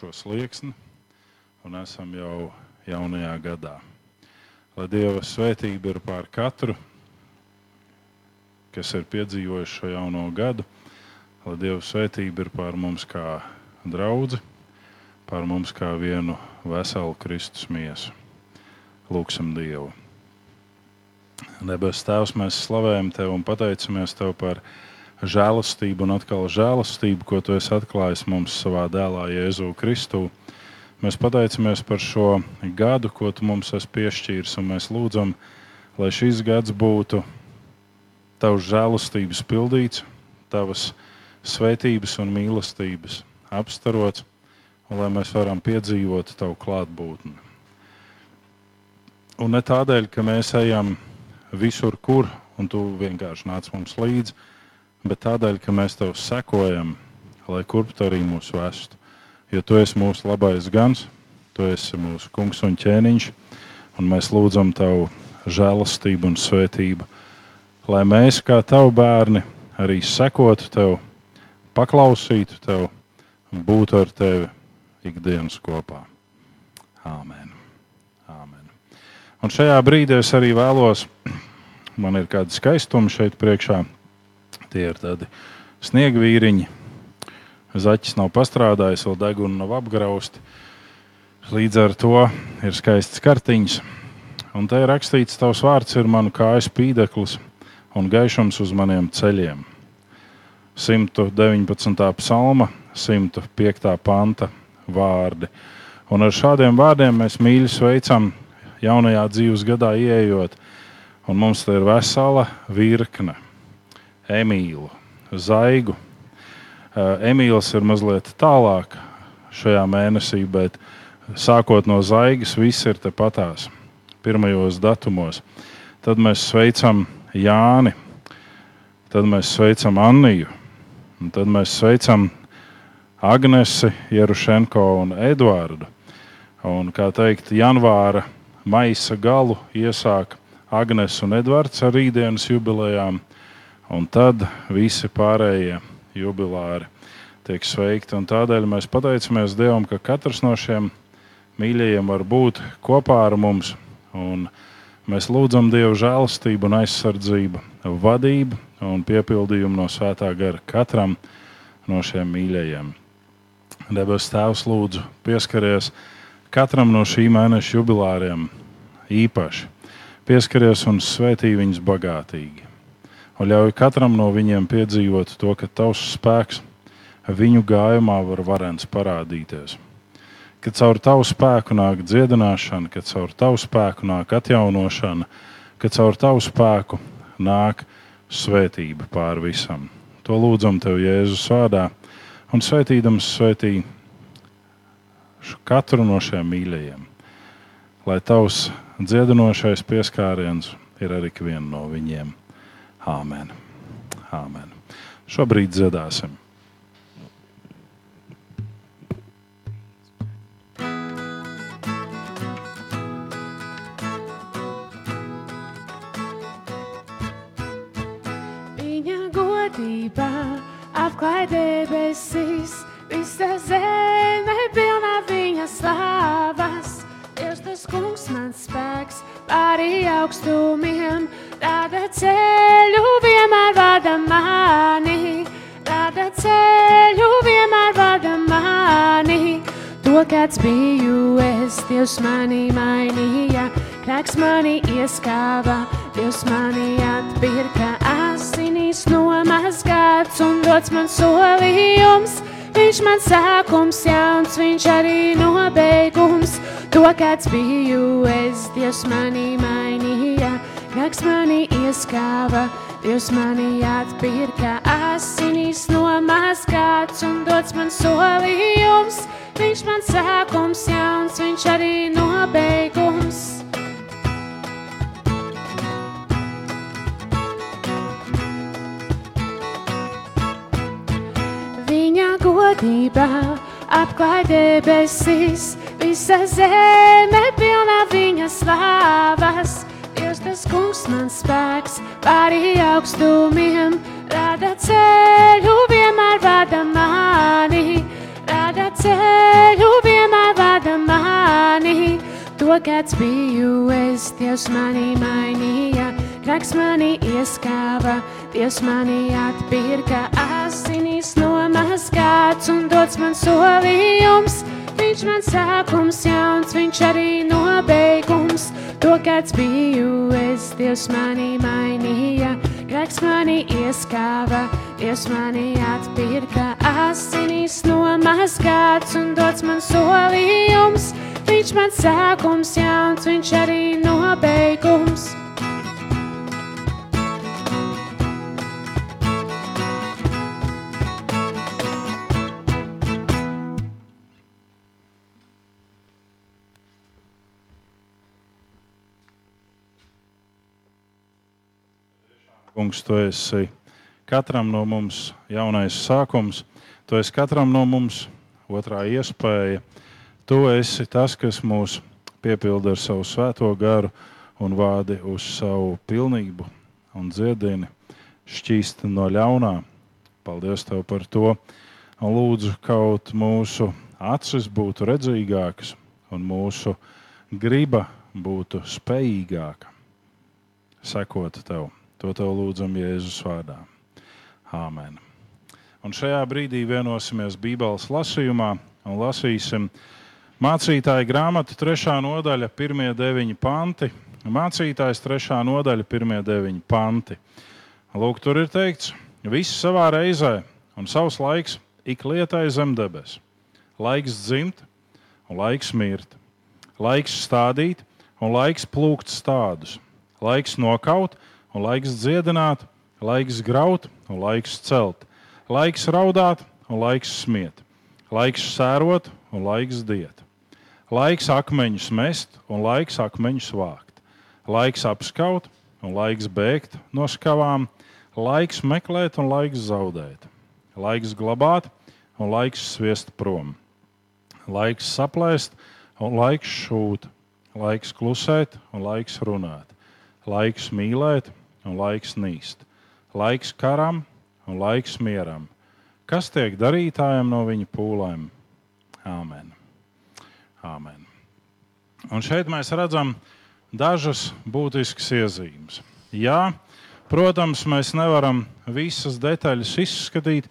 šo slieksni un esam jau jaunajā gadā. Lai Dieva svētība ir pār katru, kas ir piedzīvojuši šo jauno gadu, lai Dieva svētība ir pār mums kā draugi, pār mums kā vienu veselu Kristus miesu. Lūksim Dievu! Debes Tēvs, mēs slavējam Tevi un pateicamies Tev par žēlastību un atkal žēlastību, ko Tu esi atklājis mums savā dēlā Jēzu Kristu. Mēs pateicamies par šo gadu, ko Tu mums esi piešķīris, un mēs lūdzam, lai šis gads būtu Tavs žēlastības pildīts, Tavas svētības un mīlestības apstarots, un lai mēs varam piedzīvot Tavu klātbūtni. Un ne tādēļ, ka mēs ejam visur, kur, un tu vienkārši nāc mums līdzi, bet tādēļ, ka mēs tev sekojam, lai kurp tu arī mūs vestu. Jo tu esi mūsu labais gans, tu esi mūsu kungs un ķēniņš, un mēs lūdzam tavu žēlastību un svētību, lai mēs, kā tavi bērni, arī sekotu tev, paklausītu tev un būtu ar tevi ikdienas kopā. Āmen. Un šajā brīdī es arī vēlos, man ir kādi skaistumi šeit priekšā. Tie ir tādi sniegvīriņi. Zaķis nav pastrādājis, vēl deguna nav apgrausta. Līdz ar to ir skaists kartiņš. Un te ir rakstīts, tavs vārds ir manu kāju spīdeklis un gaišums uz maniem ceļiem. 119. psalma, 105. panta vārdi. Un ar šādiem vārdiem mēs mīļi sveicam jaunajā dzīves gadā ieejot, un mums te ir vesela virkne emīlu, zaigu. Emīls ir mazliet tālāk šajā mēnesī, bet sākot no zaigas, viss ir tepatās, pirmajos datumos. Tad mēs sveicam Jāni, tad mēs sveicam Anniju, un tad mēs sveicam Agnesi, Jerušenko un Eduardu. Un, kā teikt, janvāra maisa galu iesāk Agnēs un Edvards ar rītdienas jubilejām, un tad visi pārējie jubilāri tiek sveikti. Un tādēļ mēs pateicamies Dievam, ka katrs no šiem mīļajiem var būt kopā ar mums. Un mēs lūdzam Dievu žēlastību un aizsardzību, vadību un piepildījumu no svētā gara katram no šiem mīļajiem. Debes Tēvs, lūdzu, pieskaries katram no šī mēneša jubilāriem īpaši. Pieskaries un svētī viņus bagātīgi. Un ļauj katram no viņiem piedzīvot to, ka tavs spēks viņu gājumā var varens parādīties. Kad caur tavu spēku nāk dziedināšana, kad caur tavu spēku nāk atjaunošana, kad caur tavu spēku nāk svētība pār visam. To lūdzam tev Jēzus vārdā un svētīdams svētī katru no šiem mīļajiem. Lai tavs dziedinošais pieskāriens ir arī viena no viņiem. Āmen. Āmen. Šobrīd dziedāsim. Godībā apklāj debesis, visa zeme pilna viņa slāvas. Dievs, tas kungs mans spēks pāri augstumiem, rada ceļu vienmēr vada mani, rada ceļu vienmēr vada mani. To, kāds biju es, Dievs mani mainīja, krāks mani ieskāva, Dievs mani atpirka, asinīs nomazgāts un dots man solījums. Viņš man sākums jauns, viņš arī nobeigums. To, kāds biju es, Dievs mani mainīja, krāks mani ieskāva, Dievs mani atpirka, asinīs nomazgāts un dots man solījums. Viņš man sākums jauns, viņš arī nobeigums. Viņa godībā apklāj debesis, visa zeme pilna viņa slāvas. Dievs, tas kungs man spēks pāri augstumiem, rada ceļu vienmēr vada mani, rada ceļu kāds biju es, Dievs mani mainīja, grēks mani ieskāva, Dievs mani atpirka, asinīs nomazgāts un dots man solījums. Viņš man sākums jauns, viņš arī nobeigums. To kāds biju es, Dievs mani mainīja, grēks mani ieskāva, Dievs mani atpirka, asinīs nomazgāts un dots man solījums. Viņš man sākums jauns, viņš arī nobeigums. Kungs, tu esi katram no mums jaunais sākums, tu esi katram no mums otrā iespēja. Tu esi tas, kas mūs piepilda ar savu svēto garu un vādi uz savu pilnību un dziedini, šķīst no ļaunā. Paldies Tev par to! Lūdzu, kaut mūsu acis būtu redzīgākas un mūsu griba būtu spējīgāka sekot Tev. To Tev lūdzam Jēzus vārdā. Āmen. Un šajā brīdī vienosimies Bībeles lasījumā un lasīsim mācītāja grāmatu, trešā nodaļa, pirmie deviņi panti. Mācītājs trešā nodaļa, pirmie deviņi panti. Lūk, tur ir teikts, viss savā reizē un savs laiks ik lietai zem debes. Laiks dzimt un laiks mirt, laiks stādīt un laiks plūkt stādus, laiks nokaut un laiks dziedināt, laiks graut un laiks celt, laiks raudāt un laiks smiet, laiks sērot un laiks diet, laiks akmeņus mest un laiks akmeņus vākt, laiks apskaut un laiks bēgt no skavām, laiks meklēt un laiks zaudēt, laiks glabāt un laiks sviest prom, laiks saplēst un laiks šūt, laiks klusēt un laiks runāt, laiks mīlēt un laiks nīst, laiks karam un laiks mieram. Kas tiek darītājiem no viņa pūlēm? Āmen. Āmen. Un šeit mēs redzam dažas būtiskas iezīmes. Jā, protams, mēs nevaram visas detaļas izskatīt.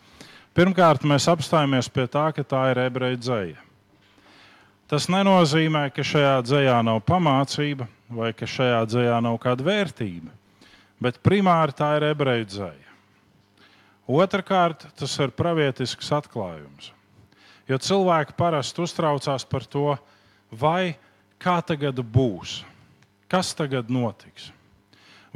Pirmkārt, mēs apstājamies pie tā, ka tā ir ebreju dzēja. Tas nenozīmē, ka šajā dzējā nav pamācība vai ka šajā dzējā nav kāda vērtība bet primāri tā ir ebreju dzēja. Otrakārt, tas ir pravietisks atklājums. Jo cilvēki parasti uztraucās par to, vai kā tagad būs, kas tagad notiks.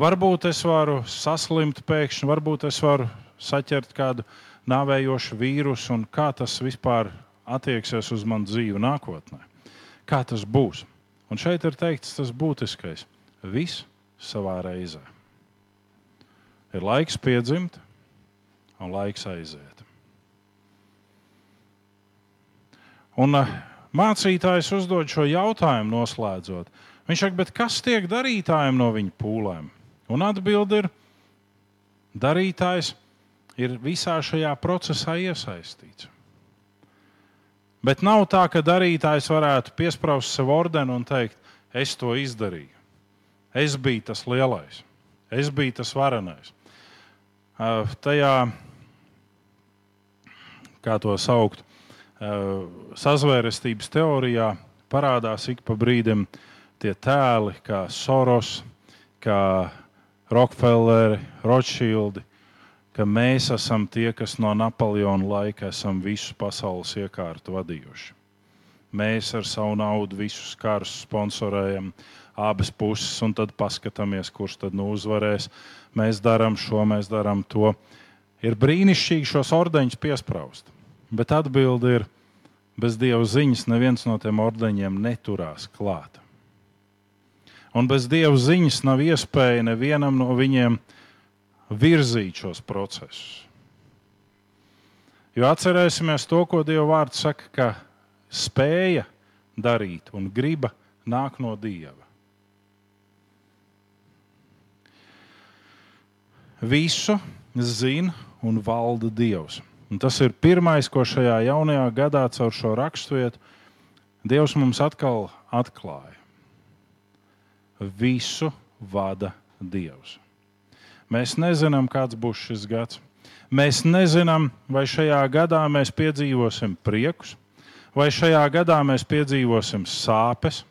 Varbūt es varu saslimt pēkšņi, varbūt es varu saķert kādu nāvējošu vīrusu, un kā tas vispār attieksies uz manu dzīvi nākotnē. Kā tas būs? Un šeit ir teikts tas būtiskais - viss savā reizē. Ir laiks piedzimt un laiks aiziet. Un uh, mācītājs uzdod šo jautājumu, noslēdzot. Viņš saka, kas tiek darītājiem no viņa pūlēm? Un atbild ir, darītājs ir visā šajā procesā iesaistīts. Bet nav tā, ka darītājs varētu piesprāst sev ordeni un teikt, es to izdarīju. Es biju tas lielais, es biju tas varenais tajā, kā to saukt, sazvērestības teorijā parādās ik pa brīdim tie tēli, kā Soros, kā Rockefelleri, Rothschildi, ka mēs esam tie, kas no Napoleona laika esam visu pasaules iekārtu vadījuši. Mēs ar savu naudu visus karus sponsorējam, abas puses, un tad paskatāmies, kurš tad nu uzvarēs. Mēs darām šo, mēs darām to. Ir brīnišķīgi šos ordeņus piesprāst, bet atbilde ir, bez dieva ziņas neviens no tiem ordeņiem neturās klāt. Un bez dieva ziņas nav iespēja nevienam no viņiem virzīt šos procesus. Jo atcerēsimies to, ko Dieva vārds saka, ka spēja darīt un griba nāk no Dieva. Visu zina un valda Dievs. Un tas ir pirmais, ko šajā jaunajā gadā caur šo raksturvietu Dievs mums atkal atklāja. visu vada Dievs. Mēs nezinām, kāds būs šis gads. Mēs nezinām, vai šajā gadā mēs piedzīvosim priekus, vai šajā gadā mēs piedzīvosim sāpes,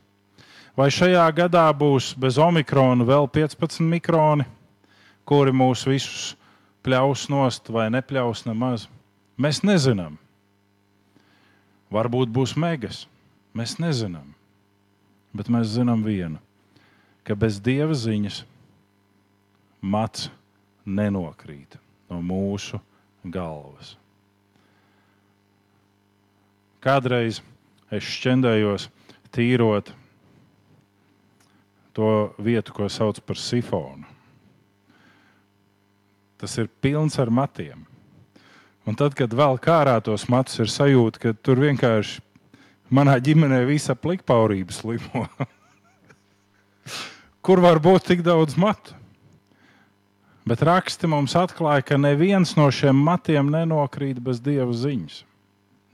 vai šajā gadā būs bez omikrona vēl 15 mikroni, kuri mūs visus pļaus nost vai nepļaus nemaz. Mēs nezinām. Varbūt būs megas. Mēs nezinām. Bet mēs zinām vienu, ka bez dieva ziņas mats nenokrīt no mūsu galvas. Kādreiz es šķendējos tīrot to vietu, ko sauc par sifonu. Tas ir pilns ar matiem. Un tad, kad vēl kārā tos matus, ir sajūta, ka tur vienkārši manā ģimenē visa plikpaurības limo. Kur var būt tik daudz matu? Bet raksti mums atklāja, ka neviens no šiem matiem nenokrīt bez dieva ziņas.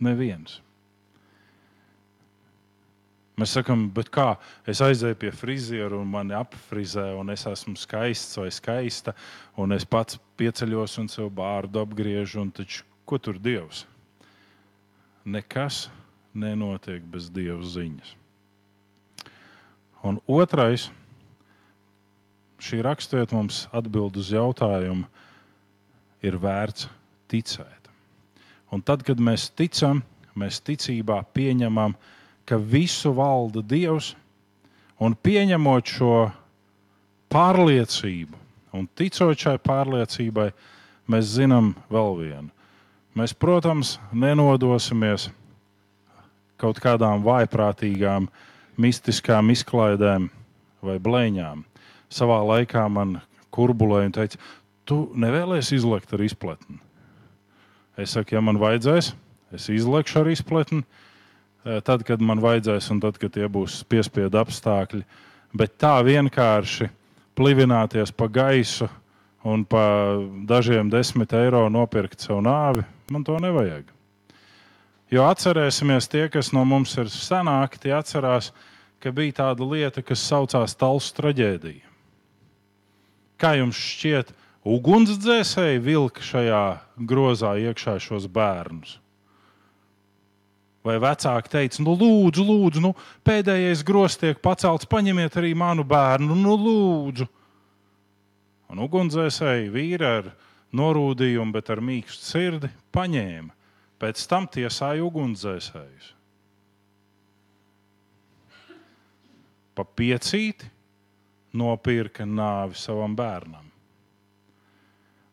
Neviens. Mēs sakām, kā es aizēju pie friziera un mani apfrizē, un es esmu skaists vai skaista, un es pats pieceļos un sev bārdu apgriežu, taču ko tur dievs? Nekas nenotiek bez dieva ziņas. Un otrais šī raksturvieta mums atbild uz jautājumu, ir vērts ticēt. Un tad, kad mēs ticam, mēs ticībā pieņemam, ka visu valda Dievs, un pieņemot šo pārliecību, un ticot šai pārliecībai, mēs zinām vēl vienu. Mēs, protams, nenodosimies kaut kādām vaiprātīgām, mistiskām izklaidēm vai blēņām savā laikā man kurbulēja un teica, tu nevēlies izlekt ar izpletni. Es saku, ja man vajadzēs, es izlekšu ar izpletni, tad, kad man vajadzēs, un tad, kad tie būs piespiedu apstākļi. Bet tā vienkārši plivināties pa gaisu un pa dažiem desmit eiro nopirkt savu nāvi, man to nevajag. Jo atcerēsimies, tie, kas no mums ir senāki, tie atcerās, ka bija tāda lieta, kas saucās Talsu traģēdija. Kā jums šķiet, ugunsdzēsēji vilka šajā grozā iekšā šos bērnus? Vai vecāki teica, nu, lūdzu, lūdzu nu, pēdējais grozs tiek pacelts, paņemiet arī manu bērnu, nu, lūdzu. Un ugunsdzēsēji vīri ar norūdījumu, bet ar mīkstu sirdi paņēma. Pēc tam tiesāja ugunsdzēsējus. Pa piecīti nopirka nāvi savam bērnam.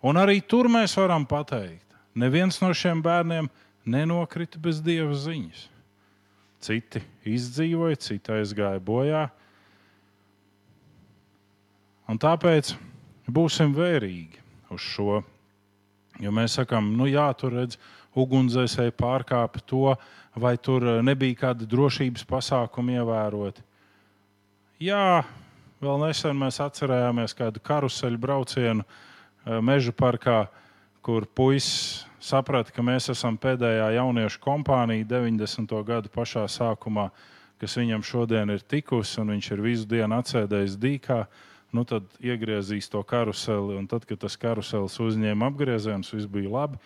Un arī tur mēs varam pateikt, neviens no šiem bērniem nenokrita bez dieva ziņas. Citi izdzīvoja, citi aizgāja bojā. Un tāpēc būsim vērīgi uz šo. Jo mēs sakām, nu jā, tur redz, ugunsdzēsēji pārkāpa to, vai tur nebija kāda drošības pasākuma ievēroti. Jā, Vēl nesen mēs atcerējāmies kādu karuseļu braucienu eh, meža parkā, kur puisis saprata, ka mēs esam pēdējā jauniešu kompānija 90. gadu pašā sākumā, kas viņam šodien ir tikusi, un viņš ir visu dienu atsēdējis dīkā. Nu, tad iegriezīs to karuseli, un tad, kad tas karuselis uzņēma apgriezienus, viss bija labi.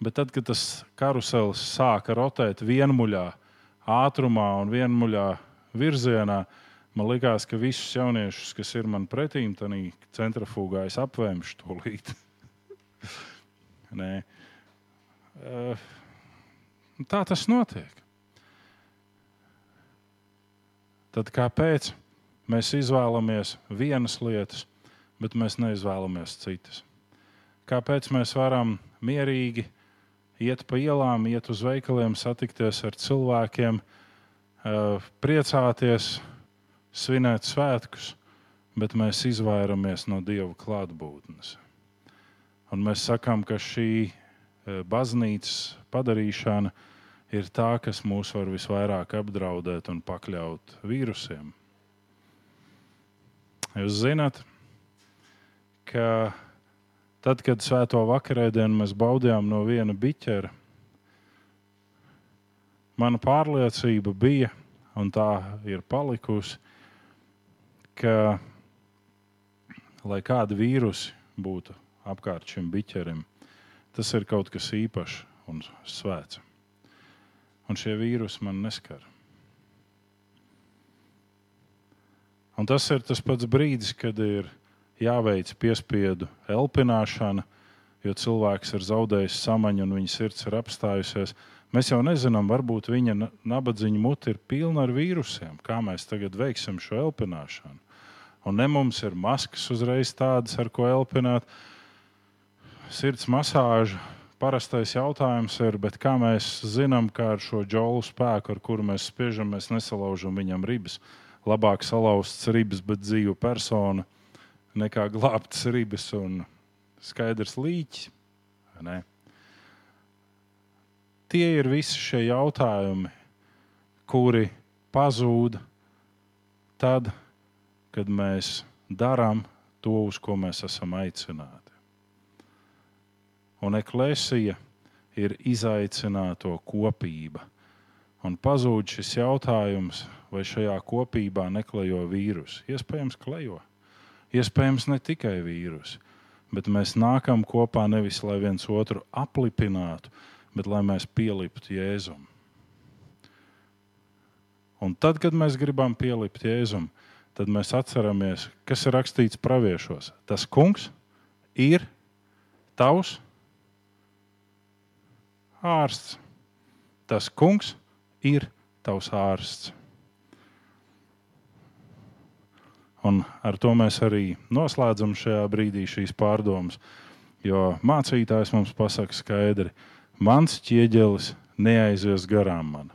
Bet tad, kad tas karuselis sāka rotēt vienmuļā, ātrumā un vienmuļā virzienā, Man liekas, ka visus jauniešus, kas ir man pretī, tādā centrifugā, es apvēmšu to līdzi. uh, tā tas notiek. Tad kāpēc mēs izvēlamies vienas lietas, bet mēs neizvēlamies citas? Kāpēc mēs varam mierīgi iet pa ielām, iet uz veikaliem, satikties ar cilvēkiem, priecāties, svinēt svētkus, bet mēs izvairamies no Dieva klātbūtnes. Un mēs sakām, ka šī baznīcas padarīšana ir tā, kas mūs var visvairāk apdraudēt un pakļaut vīrusiem. Jūs zināt, ka tad, kad svēto vakarēdienu mēs baudījām no viena biķera, mana pārliecība bija, un tā ir palikusi, ka, lai kādi vīrusi būtu apkārt šim biķerim, tas ir kaut kas īpašs un svēts. Un šie vīrusi man neskar. Un tas ir tas pats brīdis, kad ir jāveic piespiedu elpināšana, jo cilvēks ir zaudējis samaņu un viņa sirds ir apstājusies. Mēs jau nezinām, varbūt viņa nabadzīņa mute ir pilna ar vīrusiem. Kā mēs tagad veiksim šo elpināšanu? Un ne mums ir maskas uzreiz tādas, ar ko elpināt. Sirds masāža. Parastais jautājums ir, kā mēs zinām, kā ar šo džolu spēku, ar kuru mēs spiežam, mēs nesalaužam viņam ribas. Labāk salauzts ribas, bet dzīva persona nekā glābtas ribas un skaidrs līķis. Ne? Tie ir visi šie jautājumi, kuri pazūd tad, kad mēs darām to, uz ko mēs esam aicināti. Un eklēsija ir izaicināto kopība. Un pazūd šis jautājums, vai šajā kopībā neklejo vīrusu. Iespējams, klejo. Iespējams, ne tikai vīrusu, bet mēs nākam kopā nevis lai viens otru aplipinātu, bet lai mēs pieliptu Jēzum. Un tad, kad mēs gribam pielikt Jēzum, tad mēs atceramies, kas ir rakstīts praviešos. Tas kungs ir tavs ārsts. Tas kungs ir tavs ārsts. Un ar to mēs arī noslēdzam šajā brīdī šīs pārdomas. Jo mācītājs mums pasaka skaidri, ka mans ķieģelis neaizies garām man.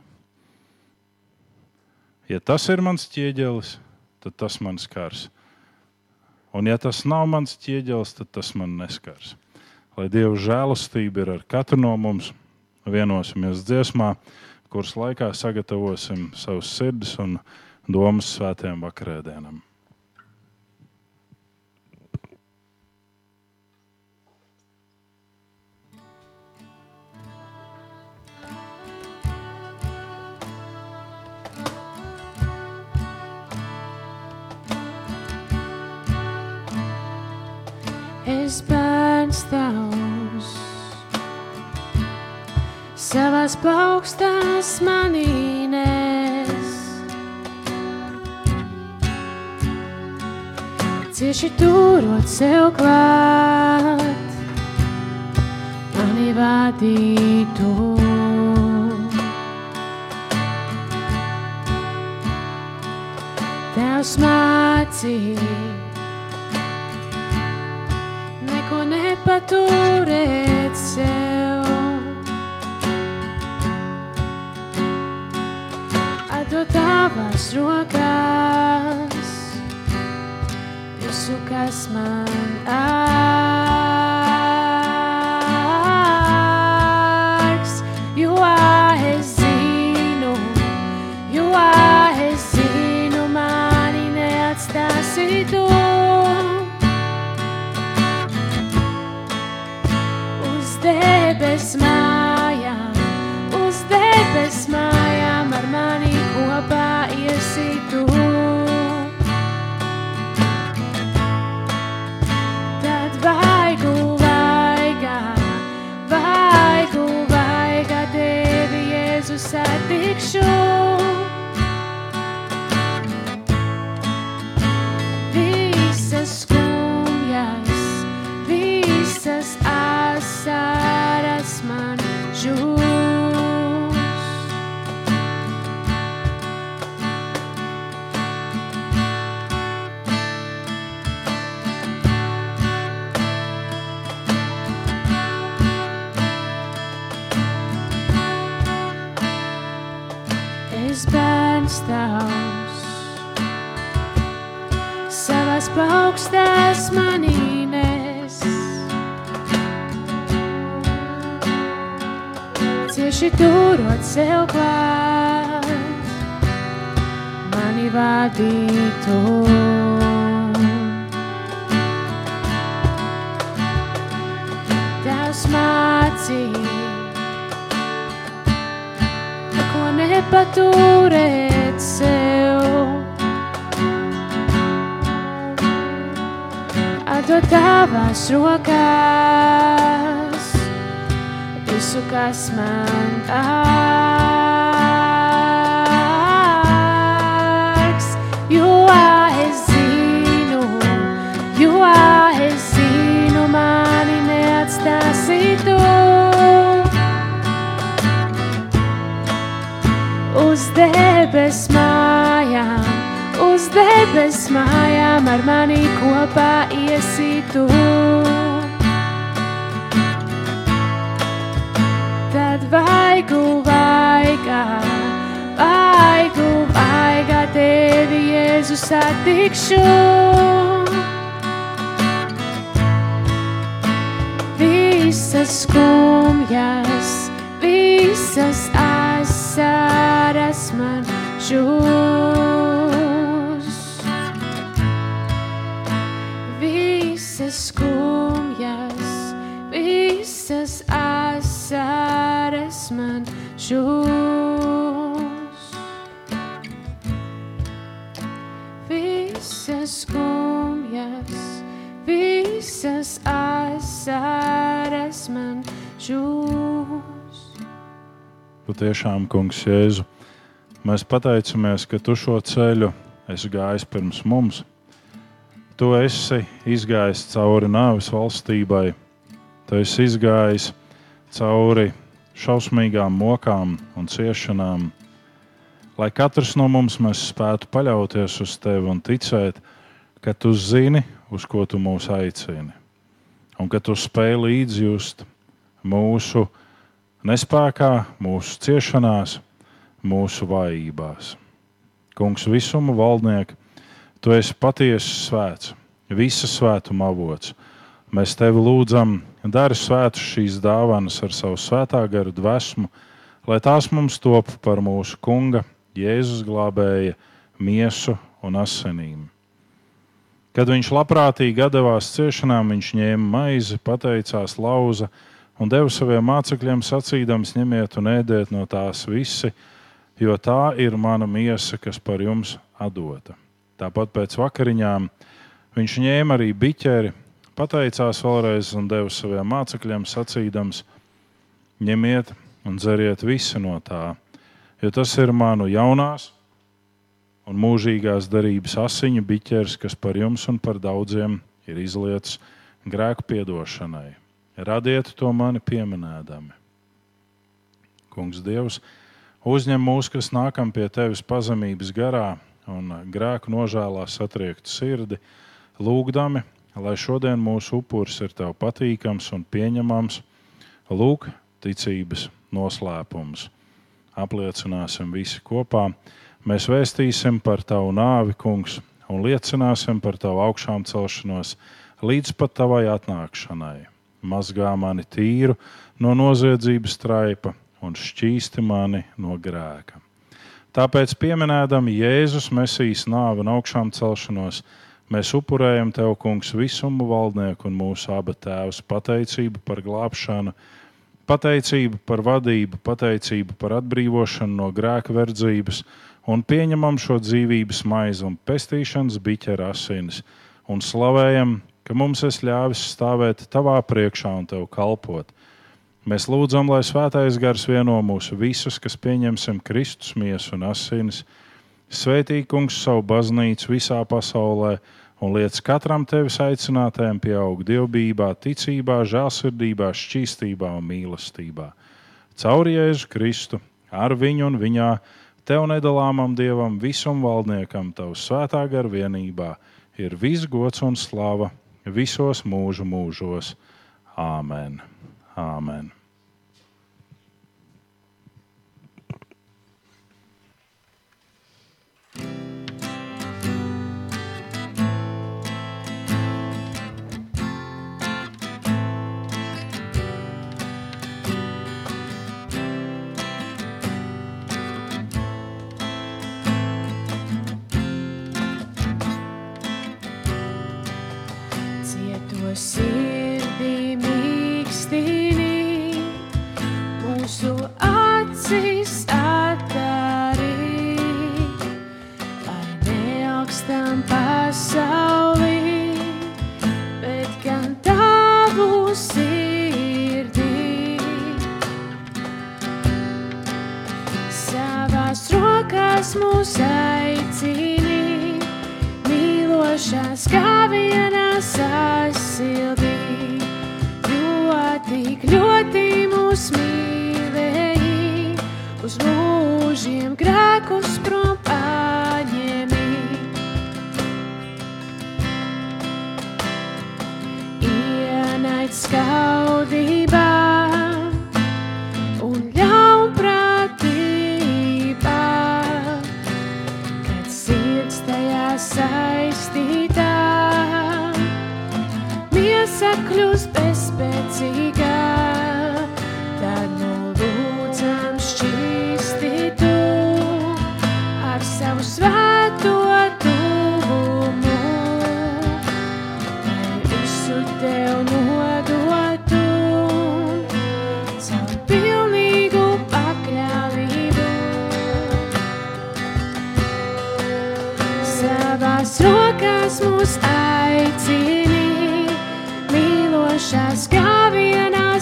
Ja tas ir mans ķieģelis, tad tas man skars. Un ja tas nav mans ķieģelis, tad tas man neskars. Lai Dieva žēlastība ir ar katru no mums, vienosimies dziesmā, kuras laikā sagatavosim savus sirdis un domas svētajam vakarēdienam. es bērns tavs. Savās paukstās manīnēs, cieši turot sev klāt, mani vadītu. Tevs mācīt paturēt sev. Atdot tavās rokās visu, kas man ārks, vadītu. Tavs mācīt, ko nepaturēt sev. nododu tavās rokās visu, kas man dārgs. Visas skumjas, visas asaras man žūs. Patiešām, Kungs, Jēzu, mēs pateicamies, ka Tu šo ceļu esi gājis pirms mums. Tu esi izgājis cauri nāves valstībai, Tu esi izgājis cauri šausmīgām mokām un ciešanām. Lai katrs no mums spētu paļauties uz Tevi un ticēt, ka Tu zini, uz ko Tu mūs aicini, un ka Tu spēj līdzjust mūsu nespējā, mūsu ciešanās, mūsu vājībās. Kungs, visuma valdnieks, Tu esi patiesi svēts, visa svētuma avots. Mēs Tevi lūdzam, dari svētas šīs dāvanas ar savu svētā garu dvēsmu, lai tās mums top par mūsu Kunga, Jēzus glābēja miesu un asinīm. Kad viņš labprātīgi devās ciešanām, viņš ņēma maizi, pateicās, lauza un deva saviem mācekļiem sacīdams: ņemiet un ēdiet no tās visi, jo tā ir mana miesa, kas par jums atdota. Tāpat pēc vakariņām viņš ņēma arī biķeri, pateicās vēlreiz un deva saviem mācekļiem sacīdams: ņemiet un dzeriet visi no tā, jo tas ir manu jaunās un mūžīgās darības asiņu biķers, kas par jums un par daudziem ir izlietas grēku piedošanai. Radiet to mani pieminēdami. Kungs, Dievs, uzņem mūs, kas nākam pie tevis pazemības garā un grēku nožēlā satriektu sirdi, lūgdami, lai šodien mūsu upuris ir tev patīkams un pieņemams. Lūk, ticības noslēpums. Apliecināsim visi kopā. Mēs vēstīsim par tavu nāvi, kungs, un liecināsim par tavu augšām celšanos līdz pat tavai atnākšanai. Mazgā mani tīru no noziedzības traipa un šķīsti mani no grēka. Tāpēc, pieminēdami Jēzus Mesijas nāvi un augšām celšanos, mēs upurējam Tev, Kungs, visumu valdnieku un mūsu abu tēvus pateicību par glābšanu, pateicību par vadību, pateicību par atbrīvošanu no grēka verdzības un pieņemam šo dzīvības maizi un pestīšanas biķera asinis un slavējam, ka mums es ļāvis stāvēt Tavā priekšā un Tev kalpot. Mēs lūdzam, lai Svētais Gars vieno mūsu visus, kas pieņemsim Kristus miesu un asinis, svētīgums savu baznīcu visā pasaulē un liec katram tevis aicinātājam pieaugt dievbijā, ticībā, žēlsirdībā, šķīstībā un mīlestībā. Caur Jēzu Kristu, ar viņu un viņā, tev nedalāmam dievam, visam valdniekam, tavu svētā gara vienībā, ir viss gods un slava visos mūžu mūžos. Āmen! Āmen. Cieto sirdī mīkstīnī, mūsu acīs atdarī, lai neaugstam pasaulī, bet gan tavu sirdī. Savās rokās mūsu mīlošās kā vienā sasildī, jo tik ļoti mūs mīlēji, uz mūžiem grēkus prom paņemi. Ienaid skaudībā Savās rokās mūs aicini, mīlošās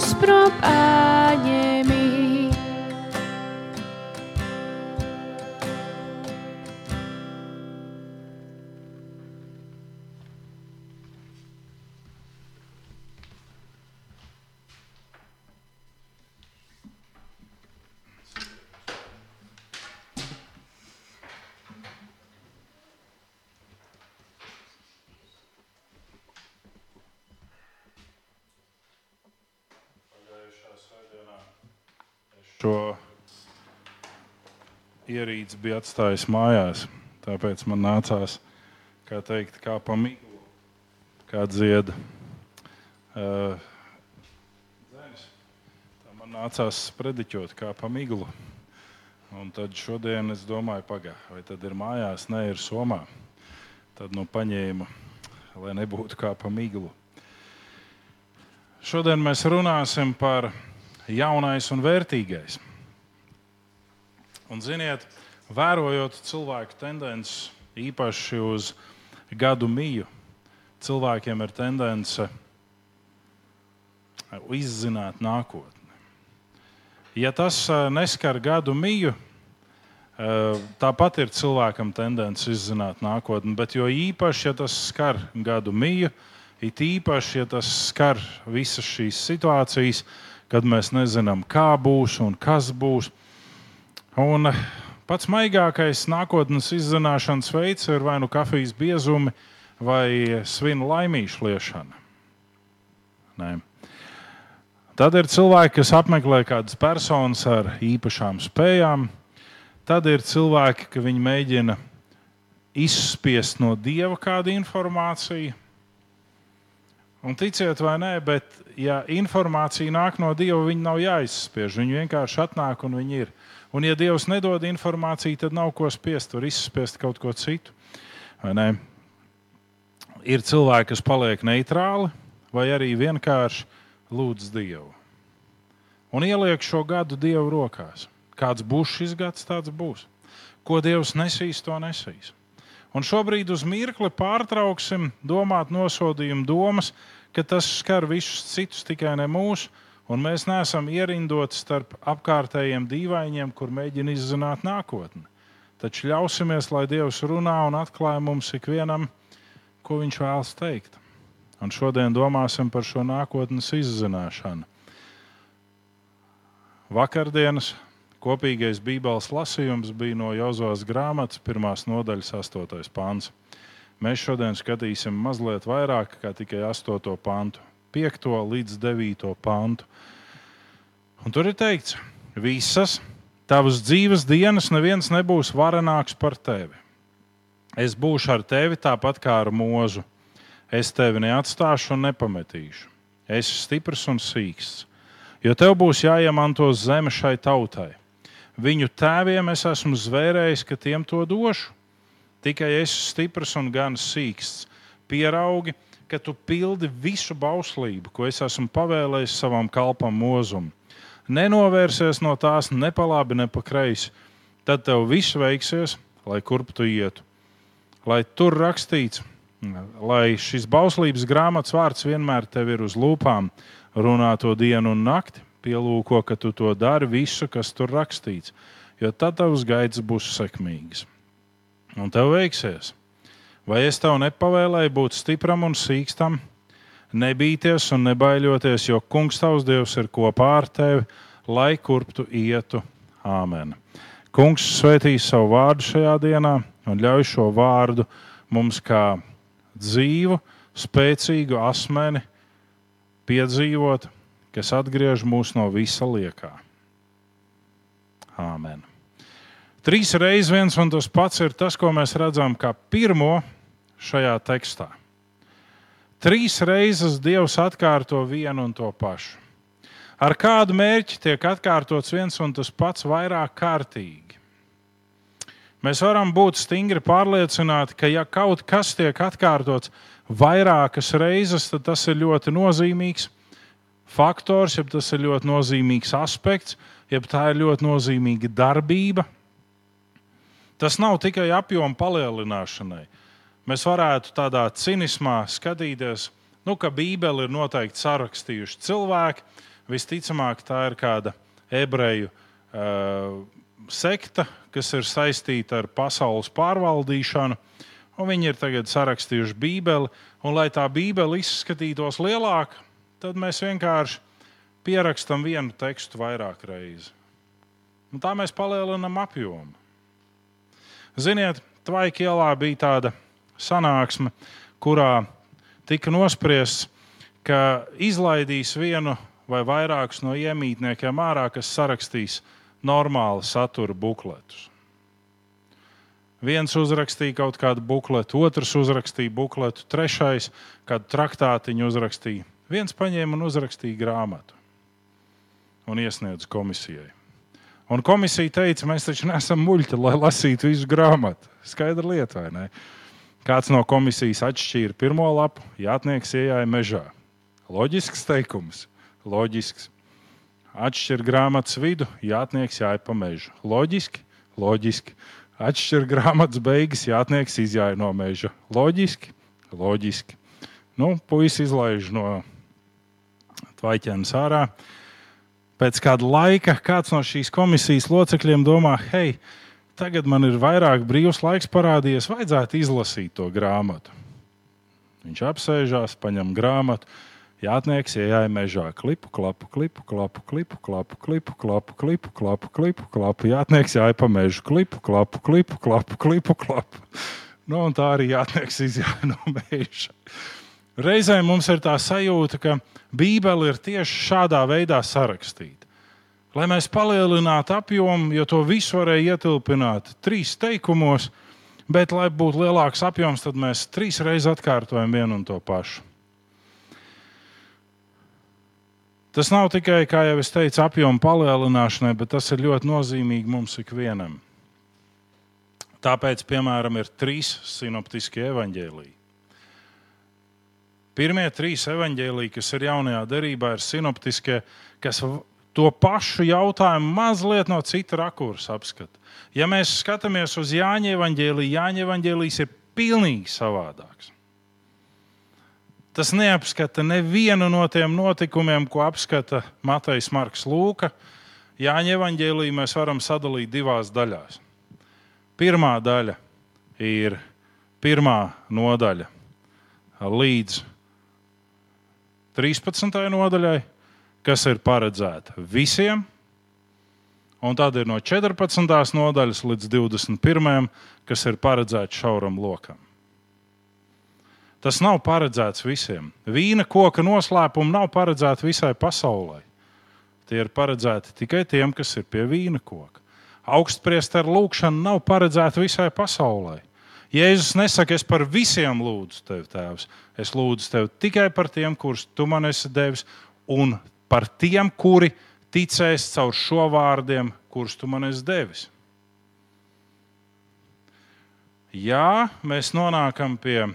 prom šo ierīci bija atstājis mājās. Tāpēc man nācās, kā teikt, kā pa miglu, kā dzieda. Uh. Tā man nācās sprediķot kā pa miglu. Un tad šodien es domāju, pagaidi, vai tad ir mājās, ne ir somā. Tad nu paņēmu, lai nebūtu kā pa miglu. Šodien mēs runāsim par jaunais un vērtīgais. Un, ziniet, vērojot cilvēku tendenci īpaši uz gadu miju, cilvēkiem ir tendence izzināt nākotni. Ja tas eh, neskar gadu miju, eh, tāpat ir cilvēkam tendence izzināt nākotni, bet jo īpaši, ja tas skar gadu miju, it īpaši, ja tas skar visas šīs situācijas, kad mēs nezinām, kā būs un kas būs. Un pats maigākais nākotnes izzināšanas veids ir vai nu kafijas biezumi, vai svinu laimīšu liešana. Nē. Tad ir cilvēki, kas apmeklē kādas personas ar īpašām spējām. Tad ir cilvēki, ka viņi mēģina izspiest no dieva kādu informāciju. Un ticiet vai nē, bet ja informācija nāk no dieva, viņa nav jāizspiež. Viņa vienkārši atnāk un viņa ir. Un, ja dievs nedod informāciju, tad nav ko spiest. Var izspiest kaut ko citu. Ir cilvēki, kas paliek neitrāli, vai arī vienkārši lūdz Dievu. Un ieliek šo gadu Dievu rokās. Kāds būs šis gads, tāds būs. Ko Dievs nesīs, to nesīs. Un šobrīd uz mirkli pārtrauksim domāt nosodījumu domas, ka tas skar visus citus, tikai ne mūsu, un mēs neesam ierindoti starp apkārtējiem dīvainiem, kur mēģina izzināt nākotni. Taču ļausimies, lai Dievs runā un atklāj mums ikvienam, ko Viņš vēlas teikt. Un šodien domāsim par šo nākotnes izzināšanu. Vakardienas Kopīgais Bībeles lasījums bija no Jozovas grāmatas, pirmās nodaļas, 8. pāns. Mēs šodien skatīsim mazliet vairāk kā tikai 8. pantu, 5. līdz 9. pantu. Un tur ir teikts, visas tavas dzīves dienas neviens nebūs varenāks par tevi. Es būšu ar tevi tāpat kā ar mūzu. Es tevi neatstāšu un nepametīšu. Es esmu stiprs un sīksts, jo tev būs jāiemanto zeme šai tautai viņu tēviem es esmu zvērējis, ka tiem to došu. Tikai esi stiprs un gan sīksts. Pieraugi, ka tu pildi visu bauslību, ko es esmu pavēlējis savam kalpam mūzumam. Nenovērsies no tās ne pa labi, ne pa kreisi. Tad tev viss veiksies, lai kurp tu ietu. Lai tur rakstīts, lai šis bauslības grāmatas vārds vienmēr tev ir uz lūpām, runā to dienu un nakti, pielūko, ka tu to dari visu, kas tur rakstīts, jo tad tavs gaids būs sekmīgs un tev veiksies. Vai es tev nepavēlēju būt stipram un sīkstam, nebīties un nebaidoties, jo Kungs tavs Dievs ir kopā ar tevi, lai kurp tu ietu. Āmen. Kungs svētīs savu vārdu šajā dienā un ļauj šo vārdu mums kā dzīvu, spēcīgu asmeni piedzīvot, kas atgriež mūs no visa liekā. Āmen. Trīs reizes viens un tas pats ir tas, ko mēs redzam kā pirmo šajā tekstā. Trīs reizes Dievs atkārto vienu un to pašu. Ar kādu mērķi tiek atkārtots viens un tas pats vairāk kārtīgi? Mēs varam būt stingri pārliecināti, ka, ja kaut kas tiek atkārtots vairākas reizes, tad tas ir ļoti nozīmīgs faktors, ja tas ir ļoti nozīmīgs aspekts, ja tā ir ļoti nozīmīga darbība Tas nav tikai apjoma palielināšanai. Mēs varētu tādā cinismā skatīties, nu, ka Bībeli ir noteikti sarakstījuši cilvēki. Visticamāk, tā ir kāda ebreju uh, sekta, kas ir saistīta ar pasaules pārvaldīšanu. Viņi ir tagad sarakstījuši Bībeli, un lai tā Bībele izskatītos lielāka, tad mēs vienkārši pierakstam vienu tekstu vairāk reizes. Un tā mēs palielinām apjomu. Ziniet, Tvaika ielā bija tāda sanāksme, kurā tika nospriests, ka izlaidīs vienu vai vairākus no iemītniekiem ārā, kas sarakstīs normālu satura bukletus. Viens uzrakstīja kaut kādu bukletu, otrs uzrakstīja bukletu, trešais kādu traktātiņu uzrakstīja. Viens paņēma un uzrakstīja grāmatu un iesniedza komisijai. Un komisija teica, mēs taču neesam muļķi, lai lasītu visu grāmatu. Skaidra lieta, vai ne? Kāds no komisijas atšķīra pirmo lapu, jātnieks ienāca mežā. Loģisks teikums, loģisks. Atšķir grāmatas vidu, jātnieks jāja pa mežu. Loģiski, loģiski. Atšķir grāmatas beigas, jātnieks izjāja no meža. Loģiski, loģiski. Nu, puisis izlaiž no tvaiķēnas ārā pēc kāda laika kāds no šīs komisijas locekļiem domā, hei, tagad man ir vairāk brīvs laiks parādījies, vajadzētu izlasīt to grāmatu. Viņš apsēžās, paņem grāmatu. Jātnieks ienāca mežā, klipu, klapu, klipu, klapu, klipu, klapu, klipu, klapu, klipu, klapu, klipu, klapu. Jātnieks jāja pa mežu, klipu, klapu, klipu, klapu, klipu, klapu. Nu, un tā arī jātnieks izjāja no meža. Reizēm mums ir tā sajūta, ka Bībele ir tieši šādā veidā sarakstīta. Lai mēs palielinātu apjomu, jo to visu varēja ietilpināt trīs teikumos, bet, lai būtu lielāks apjoms, tad mēs trīs reizes atkārtojam vienu un to pašu. Tas nav tikai, kā jau es teicu, apjoma palielināšanai, bet tas ir ļoti nozīmīgi mums ikvienam. Tāpēc, piemēram, ir trīs sinoptiskie evaņģēlīji. Pirmie trīs evaņģēlīji, kas ir jaunajā derībā, ir sinoptiskie, kas to pašu jautājumu mazliet no cita rakursa apskata. Ja mēs skatāmies uz Jāņa evaņģēlīju, Jāņa evaņģēlijs ir pilnīgi savādāks. Tas neapskata nevienu no tiem notikumiem, ko apskata Matejs Marks Lūka. Jāņa evaņģēlīju mēs varam sadalīt divās daļās. Pirmā daļa ir pirmā nodaļa līdz 13. nodaļai, kas ir paredzēta visiem, un tad ir no 14. nodaļas līdz 21. kas ir paredzēta šauram lokam. Tas nav paredzēts visiem. Vīna koka noslēpumi nav paredzēti visai pasaulē. Tie ir paredzēti tikai tiem, kas ir pie vīna koka. Augstpriesteru lūgšana nav paredzēta visai pasaulē. Jēzus nesaka, es par visiem lūdzu tevi, Tēvs. Es lūdzu tevi tikai par tiem, kurus tu man esi devis, un par tiem, kuri ticēs caur šo vārdiem, kurus tu man esi devis. Jā, mēs nonākam pie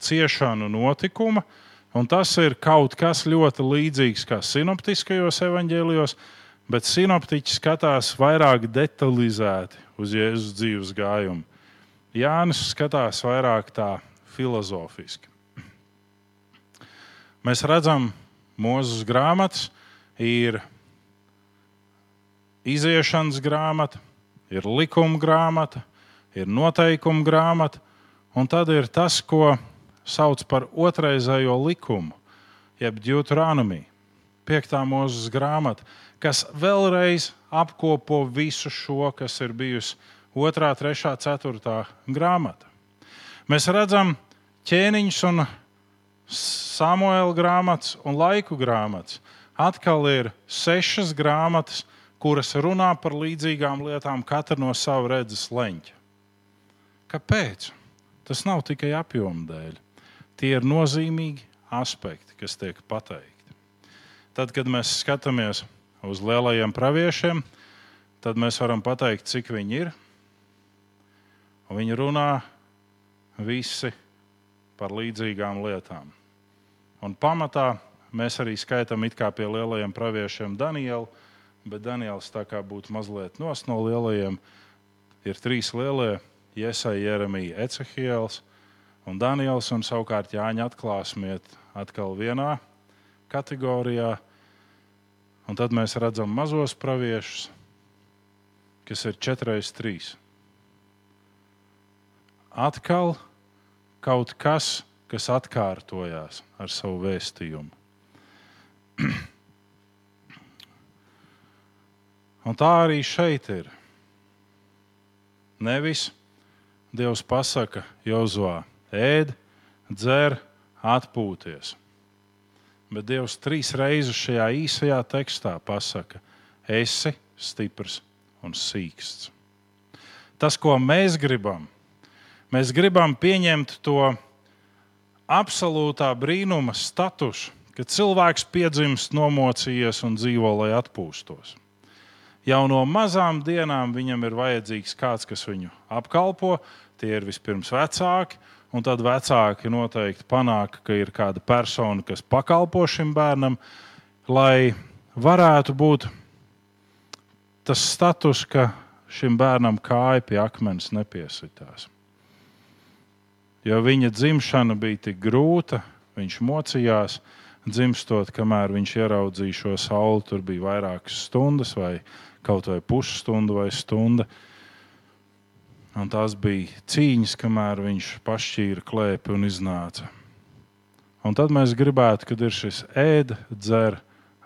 ciešanu notikuma, un tas ir kaut kas ļoti līdzīgs kā sinoptiskajos evaņģēlijos, bet sinoptiķi skatās vairāk detalizēti uz Jēzus dzīves gājumu. Jānis skatās vairāk tā filozofiski. Mēs redzam, Mūzes grāmatas ir iziešanas grāmata, ir likuma grāmata, ir noteikuma grāmata, un tad ir tas, ko sauc par otrreizējo likumu, jeb Deuteronomiju, piektā mūzes grāmata, kas vēlreiz apkopo visu šo, kas ir bijusi otrā, trešā, ceturtā grāmata. Mēs redzam ķēniņus un Samuēla grāmatas un laiku grāmatas. Atkal ir sešas grāmatas, kuras runā par līdzīgām lietām, katra no sava redzes leņķa. Kāpēc? Tas nav tikai apjoma dēļ. Tie ir nozīmīgi aspekti, kas tiek pateikti. Tad, kad mēs skatāmies uz lielajiem praviešiem, tad mēs varam pateikt, cik viņi ir. Un viņi runā visi par līdzīgām lietām. Un pamatā mēs arī skaitām it kā pie lielajiem praviešiem Danielu, bet Daniels tā kā būtu mazliet nos no lielajiem. Ir trīs lielie - Iesai, Jeremija, Ecehiels un Daniels, un savukārt Jāņa atklāsmiet atkal vienā kategorijā. Un tad mēs redzam mazos praviešus, kas ir 4x3. Atkal kaut kas, kas atkārtojās ar savu vēstījumu. Un tā arī šeit ir. Nevis Dievs pasaka Jozovā, ēd, dzer, atpūties. Bet Dievs trīs reizes šajā īsajā tekstā pasaka, esi stiprs un sīksts. Tas, ko mēs gribam, mēs gribam pieņemt to absolūtā brīnuma statusu, kad cilvēks piedzimst, nomocījies un dzīvo, lai atpūstos. Jau no mazām dienām viņam ir vajadzīgs kāds, kas viņu apkalpo. Tie ir vispirms vecāki, un tad vecāki noteikti panāk, ka ir kāda persona, kas pakalpo šim bērnam, lai varētu būt tas status, ka šim bērnam kāja pie akmens nepiesitās. Jo viņa dzimšana bija tik grūta, viņš mocījās, dzimstot, kamēr viņš ieraudzīja šo sauli. Tur bija vairākas stundas vai kaut vai pusstunda vai stunda. Un tās bija cīņas, kamēr viņš pašķīra klēpi un iznāca. Un tad mēs gribētu, kad ir šis ēda, dzer,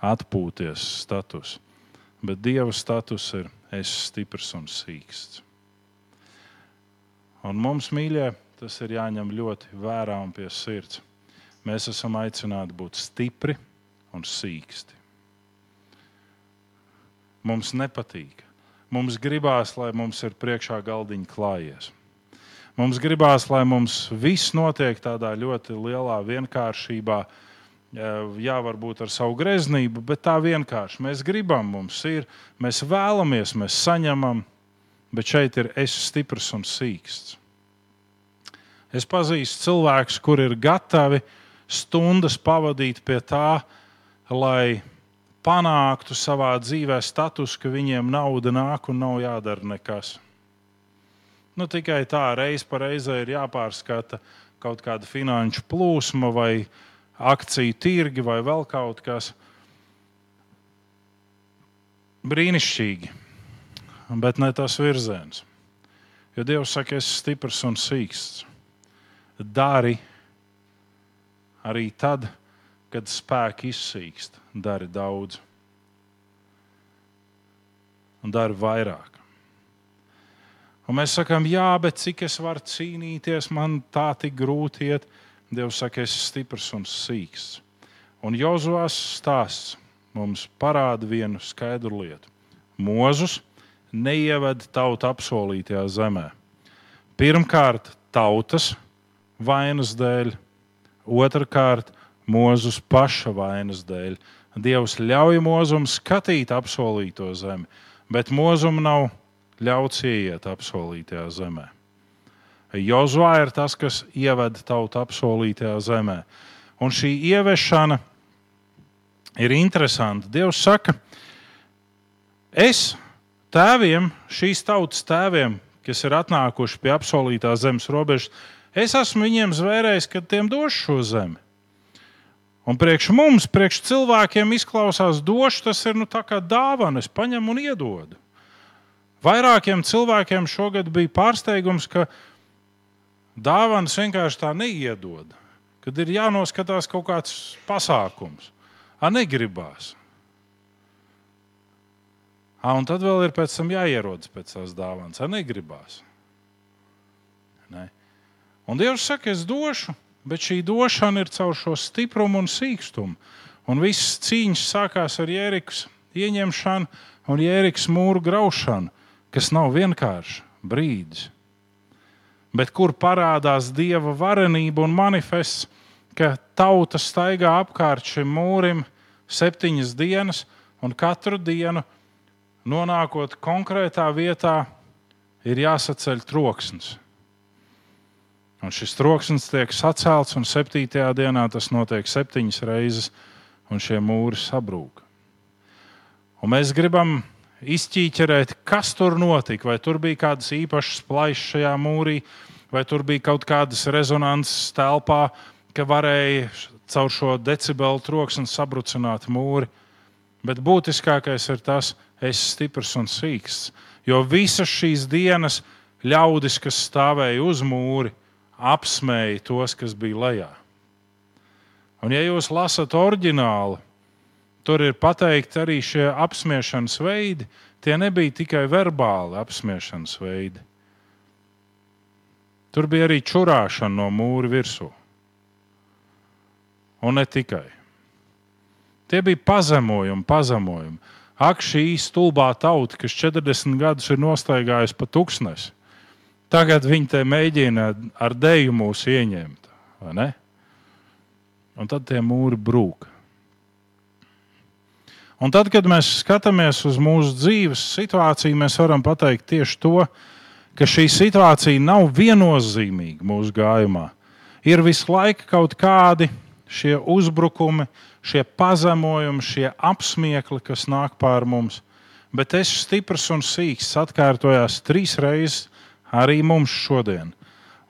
atpūties status. Bet Dieva status ir es stiprs un sīksts. Un mums, mīļie, tas ir jāņem ļoti vērā un pie sirds. Mēs esam aicināti būt stipri un sīksti. Mums nepatīk. Mums gribās, lai mums ir priekšā galdiņa klājies. Mums gribās, lai mums viss notiek tādā ļoti lielā vienkāršībā, jā, varbūt ar savu greznību, bet tā vienkārši. Mēs gribam, mums ir, mēs vēlamies, mēs saņemam, bet šeit ir es stiprs un sīksts. Es pazīstu cilvēkus, kuri ir gatavi stundas pavadīt pie tā, lai panāktu savā dzīvē status, ka viņiem nauda nāk un nav jādara nekas. Nu, tikai tā reiz pa reizē ir jāpārskata kaut kāda finanšu plūsma vai akciju tirgi vai vēl kaut kas. Brīnišķīgi, bet ne tas virziens. Jo Dievs saka, es esmu stiprs un sīksts. Dari arī tad, kad spēki izsīkst, dari daudz un dari vairāk. Un mēs sakām, jā, bet cik es varu cīnīties, man tā tik grūti iet. Dievs saka, es esmu stiprs un sīks. Un Jozovas stāsts mums parāda vienu skaidru lietu. Mūzus neieved tautu apsolītajā zemē. Pirmkārt, tautas vainas dēļ, otrkārt, Mūzus paša vainas dēļ. Dievs ļauj mūzum skatīt apsolīto zemi, bet mūzum nav ļauts ieiet apsolītajā zemē. Jozua ir tas, kas ieveda tautu apsolītajā zemē. Un šī ieviešana ir interesanta. Dievs saka, es tēviem, šīs tautas tēviem, kas ir atnākuši pie apsolītās zemes robežas, es esmu viņiem zvērējis, ka tiem došu šo zemi. Un priekš mums, priekš cilvēkiem izklausās došu, tas ir nu, kā dāvana, es paņemu un iedodu. Vairākiem cilvēkiem šogad bija pārsteigums, ka dāvanas vienkārši tā neiedod. Kad ir jānoskatās kaut kāds pasākums, a negribās. A, un tad vēl ir jāierodas pēc tās dāvanas, a negribās. Ne? Un Dievs saka, es došu, bet šī došana ir caur šo stiprumu un sīkstumu. Un viss cīņas sākās ar Jērikas ieņemšanu un Jērikas mūru graušanu, kas nav vienkārši brīdis. Bet kur parādās dieva varenība un manifests, ka tauta staigā apkārt šim mūrim septiņas dienas, un katru dienu, nonākot konkrētā vietā, ir jāsaceļ troksnis. Un šis troksnis tiek sacelts, un septītajā dienā tas notiek septiņas reizes, un šie mūri sabrūk. Un mēs gribam izķīķerēt, kas tur notika. Vai tur bija kādas īpašas plaišas šajā mūrī, vai tur bija kaut kādas rezonances telpā, ka varēja caur šo decibelu troksni sabrucināt mūri. Bet būtiskākais ir tas, ka es esmu stiprs un sīksts. Jo visas šīs dienas ļaudis, kas stāvēja uz mūri, apsmēja tos, kas bija lejā. Un, ja jūs lasat oriģinālu, tur ir pateikti arī šie apspiešanas veidi. Tie nebija tikai verbāli apspiešanas veidi. Tur bija arī čurāšana no mūra virsū. Un ne tikai. Tie bija pazemojumi, pazemojumi. Ak, šī stulbā tauta, kas 40 gadus ir nostaigājusi pa tūkstnesi, Tagad viņi te mēģina ar dēļu mūs ieņemt. Un tad tie mūri brūk. Un tad, kad mēs skatāmies uz mūsu dzīves situāciju, mēs varam pateikt tieši to, ka šī situācija nav viennozīmīga mūsu gājumā. Ir visu laiku kaut kādi šie uzbrukumi, šie pazemojumi, šie apsmiekli, kas nāk pār mums. Bet es stiprs un sīks atkārtojās trīs reizes arī mums šodien.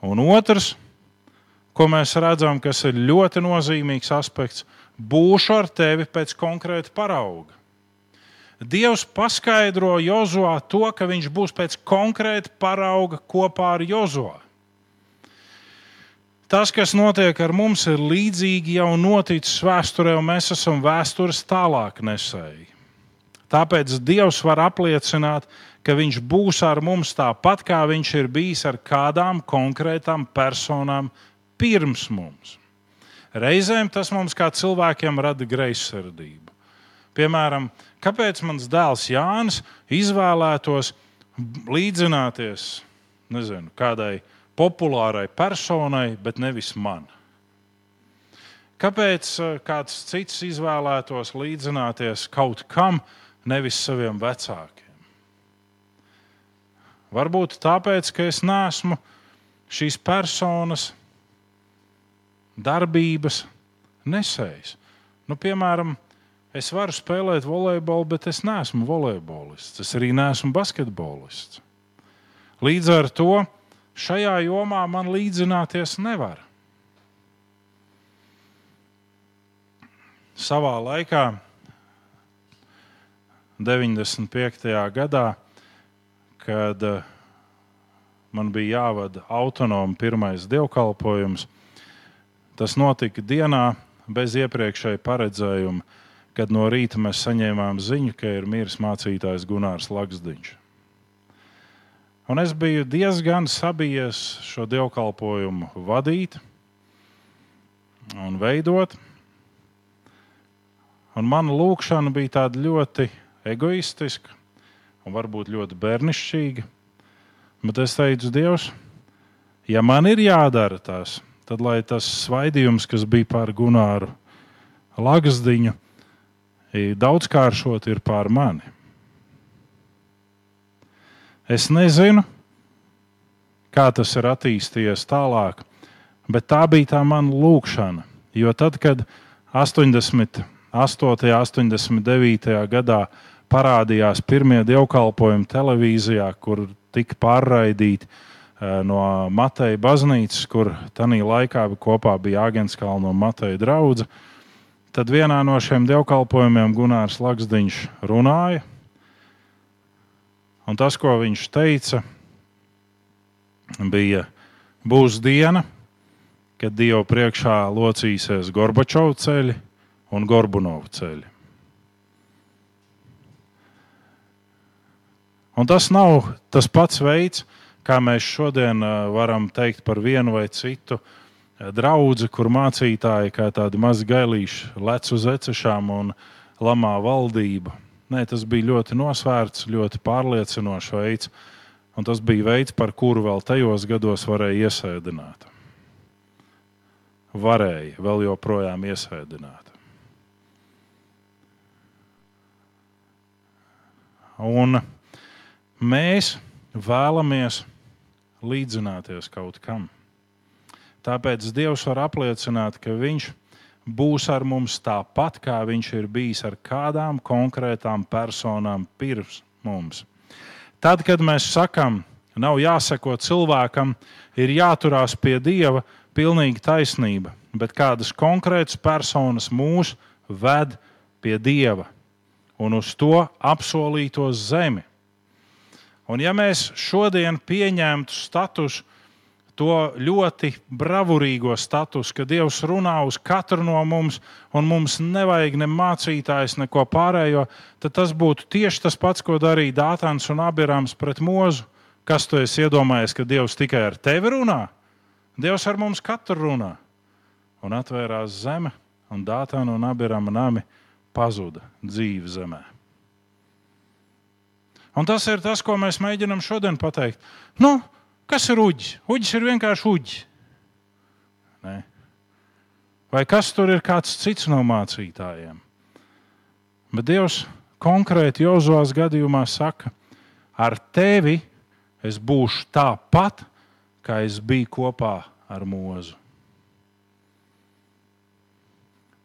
Un otrs, ko mēs redzam, kas ir ļoti nozīmīgs aspekts, būšu ar tevi pēc konkrēta parauga. Dievs paskaidro Jozovā to, ka viņš būs pēc konkrēta parauga kopā ar Jozovā. Tas, kas notiek ar mums, ir līdzīgi jau noticis vēsturē, un mēs esam vēstures tālāk nesēji. Tāpēc Dievs var apliecināt, ka viņš būs ar mums tāpat, kā viņš ir bijis ar kādām konkrētām personām pirms mums. Reizēm tas mums kā cilvēkiem rada greizsirdību. Piemēram, kāpēc mans dēls Jānis izvēlētos līdzināties nezinu, kādai populārai personai, bet nevis man? Kāpēc eh, kāds cits izvēlētos līdzināties kaut kam, nevis saviem vecākiem? Varbūt tāpēc, ka es neesmu šīs personas darbības nesējis. Nu, piemēram, es varu spēlēt volejbolu, bet es neesmu volejbolists. Es arī neesmu basketbolists. Līdz ar to šajā jomā man līdzināties nevar. Savā laikā, 95. gadā, kad eh, man bija jāvada autonomi pirmais dievkalpojums. Tas notika dienā bez iepriekšēja paredzējuma, kad no rīta mēs saņēmām ziņu, ka ir miris mācītājs Gunārs Laksdiņš. Un es biju diezgan sabijies šo dievkalpojumu vadīt un veidot. Un mana lūkšana bija tāda ļoti egoistiska un varbūt ļoti bērnišķīga. Bet es teicu, Dievs, ja man ir jādara tas, tad lai tas svaidījums, kas bija pār Gunāru Lagasdiņu, daudzkāršot ir pār mani. Es nezinu, kā tas ir attīstījies tālāk. Bet tā bija tā mana lūkšana. Jo tad, kad 88. un 89. gadā parādījās pirmie dievkalpojumi televīzijā, kur tika pārraidīti eh, no Mateja baznīcas, kur tajā laikā kopā bija Agenskalna un Mateja draugs. Tad vienā no šiem dievkalpojumiem Gunārs Laksdiņš runāja. Un tas, ko viņš teica, bija, būs diena, kad Dieva priekšā locīsies Gorbačovs ceļi un Gorbunovu ceļi. Un tas nav tas pats veids, kā mēs šodien varam teikt par vienu vai citu draugu, kur mācītāji kā tādi mazi gailīši lec uz ecešām un lamā valdību. Nē, tas bija ļoti nosvērts, ļoti pārliecinošs veids, un tas bija veids, par kuru vēl tajos gados varēja iesēdināt. Varēja vēl joprojām iesēdināt. Un mēs vēlamies līdzināties kaut kam. Tāpēc Dievs var apliecināt, ka Viņš būs ar mums tāpat, kā viņš ir bijis ar kādām konkrētām personām pirms mums. Tad, kad mēs sakām, nav jāseko cilvēkam, ir jāturās pie Dieva, pilnīgi taisnība, bet kādas konkrētas personas mūs ved pie Dieva un uz to apsolīto zemi. Un ja mēs šodien pieņemtu statusu, to ļoti bravurīgo statusu, ka Dievs runā uz katru no mums, un mums nevajag ne mācītājs, neko pārējo, tad tas būtu tieši tas pats, ko darīja Dātans un Abirams pret mūzu. Kas tu esi iedomājies, ka Dievs tikai ar tevi runā? Dievs ar mums katru runā. Un atvērās zeme, un Dātana un Abirama nami pazuda dzīve zemē. Un tas ir tas, ko mēs mēģinām šodien pateikt. Nu, Kas ir uģis? Uģis ir vienkārši uģis. Ne? Vai kas tur ir kāds cits no mācītājiem? Bet Dievs konkrēti Jozovas gadījumā saka, ar tevi es būšu tāpat, kā es biju kopā ar mūzu.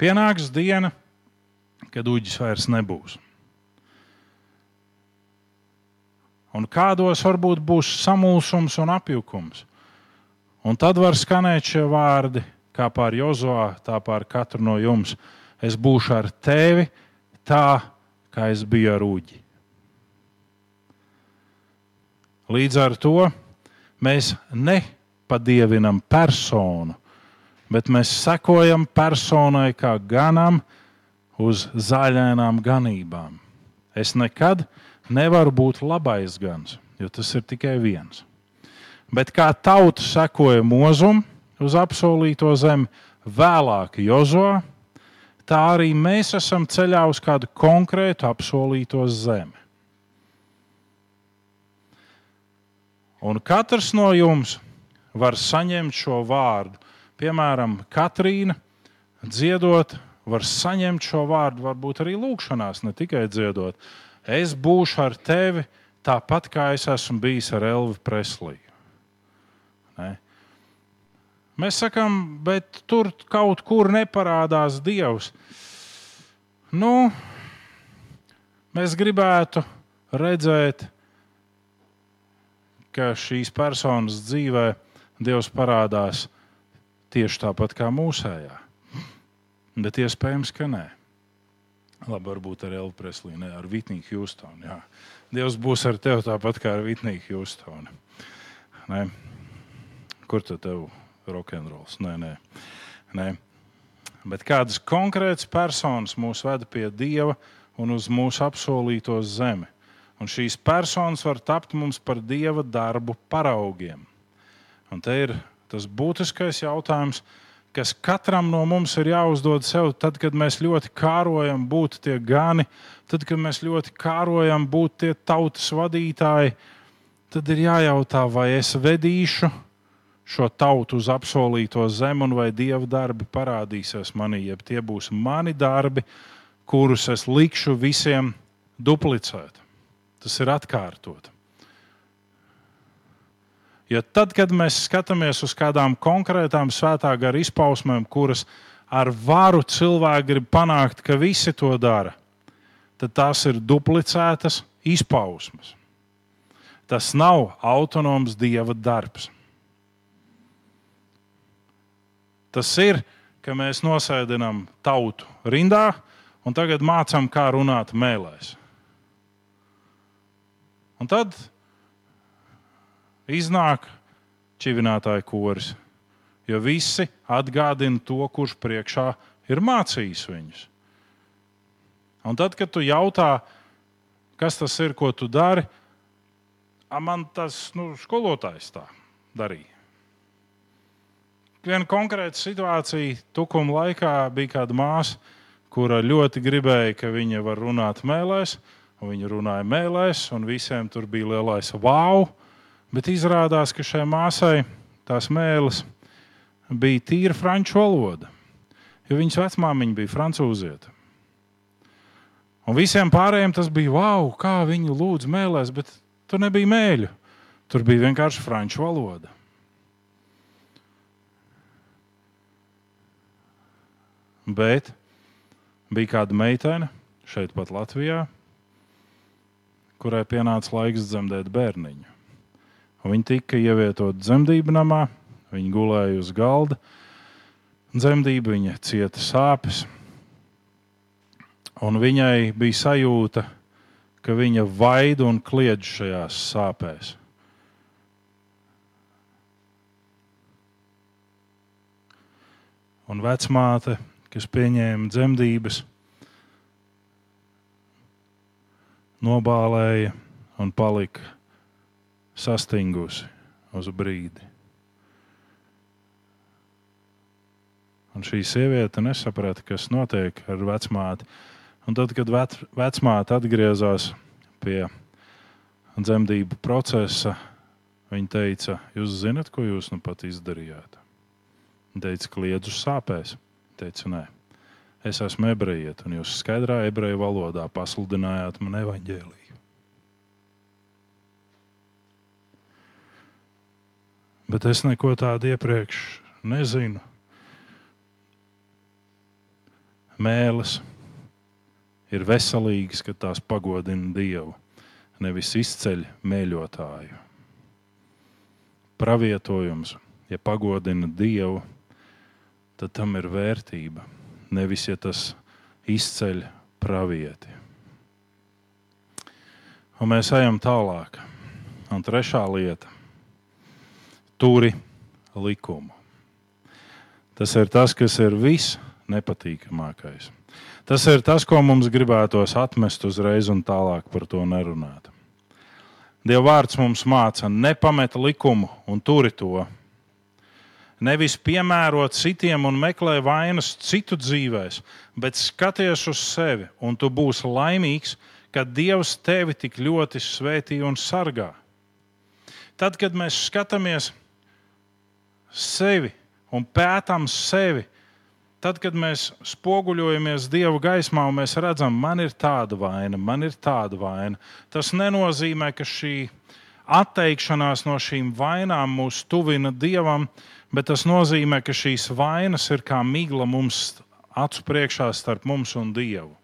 Pienāks diena, kad uģis vairs nebūs. Un kādos varbūt būs samulsums un apjukums. Un tad var skanēt šie vārdi, kā pār Jozoā, tā pār katru no jums. Es būšu ar tevi tā, kā es biju ar uģi. Līdz ar to mēs nepadievinam personu, bet mēs sekojam personai kā ganam uz zaļainām ganībām. Es nekad neesmu nevar būt labais gans, jo tas ir tikai viens. Bet kā tauta sekoja mūzum uz apsolīto zemi, vēlāk Jozo, tā arī mēs esam ceļā uz kādu konkrētu apsolīto zemi. Un katrs no jums var saņemt šo vārdu. Piemēram, Katrīna dziedot, var saņemt šo vārdu, varbūt arī lūkšanās, ne tikai dziedot es būšu ar tevi tāpat kā es esmu bijis ar Elvu Presliju. Ne? Mēs sakām, bet tur kaut kur neparādās Dievs. Nu, mēs gribētu redzēt, ka šīs personas dzīvē Dievs parādās tieši tāpat kā mūsējā. Bet iespējams, ka nē. Labi, varbūt ar Elvu Preslī, ne ar Vitniju Hjūstonu. Jā. Dievs būs ar tevi tāpat kā ar Vitniju Hjūstonu. Ne? Kur tad tev rokenrols? Nē, nē. nē. Bet kādas konkrētas personas mūs veda pie Dieva un uz mūsu apsolīto zemi. Un šīs personas var tapt mums par Dieva darbu paraugiem. Un te ir tas būtiskais jautājums, kas katram no mums ir jāuzdod sev, tad, kad mēs ļoti kārojam būt tie gani, tad, kad mēs ļoti kārojam būt tie tautas vadītāji, tad ir jājautā, vai es vedīšu šo tautu uz apsolīto zemi, un vai dieva darbi parādīsies manī, jeb tie būs mani darbi, kurus es likšu visiem duplicēt. Tas ir atkārtot. Jo tad, kad mēs skatāmies uz kādām konkrētām svētā gara izpausmēm, kuras ar varu cilvēki grib panākt, ka visi to dara, tad tās ir duplicētas izpausmes. Tas nav autonoms dieva darbs. Tas ir, ka mēs nosēdinām tautu rindā un tagad mācām, kā runāt mēlēs. Un tad iznāk čivinātāja koris, jo visi atgādina to, kurš priekšā ir mācījis viņus. Un tad, kad tu jautā, kas tas ir, ko tu dari, man tas nu, skolotājs tā darīja. Viena konkrēta situācija tukuma laikā bija kāda māsa, kura ļoti gribēja, ka viņa var runāt mēlēs. Viņa runāja mēlēs, un visiem tur bija lielais wow. Bet izrādās, ka šai māsai tās mēlis bija tīra franču valoda, jo viņas vecmāmiņa bija francūzieta. Un visiem pārējiem tas bija wow, kā viņi lūdz mēlēs, bet tur nebija mēļu. Tur bija vienkārši franču valoda. Bet bija kāda meitene šeit, pat Latvijā, kurai pienāca laiks dzemdēt bērniņu. Viņa tika ievietota dzemdību namā, viņa gulēja uz galda. Dzemdība viņa cieta sāpes, un viņai bija sajūta, ka viņa vaida un kliedz šajās sāpēs. Un vecmāte, kas pieņēma dzemdības, nobālēja un palika sastingusi uz brīdi. Un šī sieviete nesaprata, kas notiek ar vecmāti. Un tad, kad vec, vecmāte atgriezās pie dzemdību procesa, viņa teica, jūs zinat, ko jūs nu pat izdarījāt? Viņa teica, kliedzu sāpēs. Viņa teica, nē, es esmu ebrejiet, un jūs skaidrā ebreju valodā pasludinājāt man evaņģēliju. Bet es neko tādu iepriekš nezinu. Mēlis ir veselīgas, kad tās pagodina Dievu, nevis izceļ mēļotāju. Pravietojums, ja pagodina Dievu, tad tam ir vērtība. Nevis, ja tas izceļ pravieti. Un mēs ejam tālāk. Un trešā lieta - turi likumu. Tas ir tas, kas ir visnepatīkamākais. Tas ir tas, ko mums gribētos atmest uzreiz un tālāk par to nerunāt. Dieva vārds mums māca, nepamet likumu un turi to. Nevis piemērot citiem un meklē vainas citu dzīvēs, bet skaties uz sevi, un tu būsi laimīgs, ka Dievs tevi tik ļoti svētī un sargā. Tad, kad mēs skatāmies sevi un pētām sevi, tad, kad mēs spoguļojamies Dieva gaismā un mēs redzam, man ir tāda vaina, man ir tāda vaina, tas nenozīmē, ka šī atteikšanās no šīm vainām mūs tuvina Dievam, bet tas nozīmē, ka šīs vainas ir kā migla mums acu priekšā starp mums un Dievu.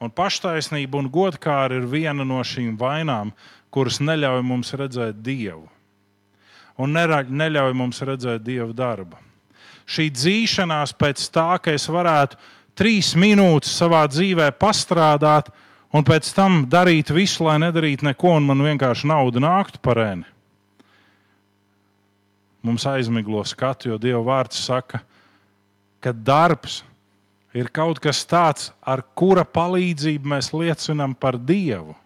Un paštaisnība un godkāra ir viena no šīm vainām, kuras neļauj mums redzēt Dievu un neļauj mums redzēt Dieva darbu šī dzīšanās pēc tā, ka es varētu trīs minūtes savā dzīvē pastrādāt un pēc tam darīt visu, lai nedarītu neko, un man vienkārši nauda nāktu par ēni. Mums aizmiglo skatu, jo Dieva vārds saka, ka darbs ir kaut kas tāds, ar kura palīdzību mēs liecinām par Dievu.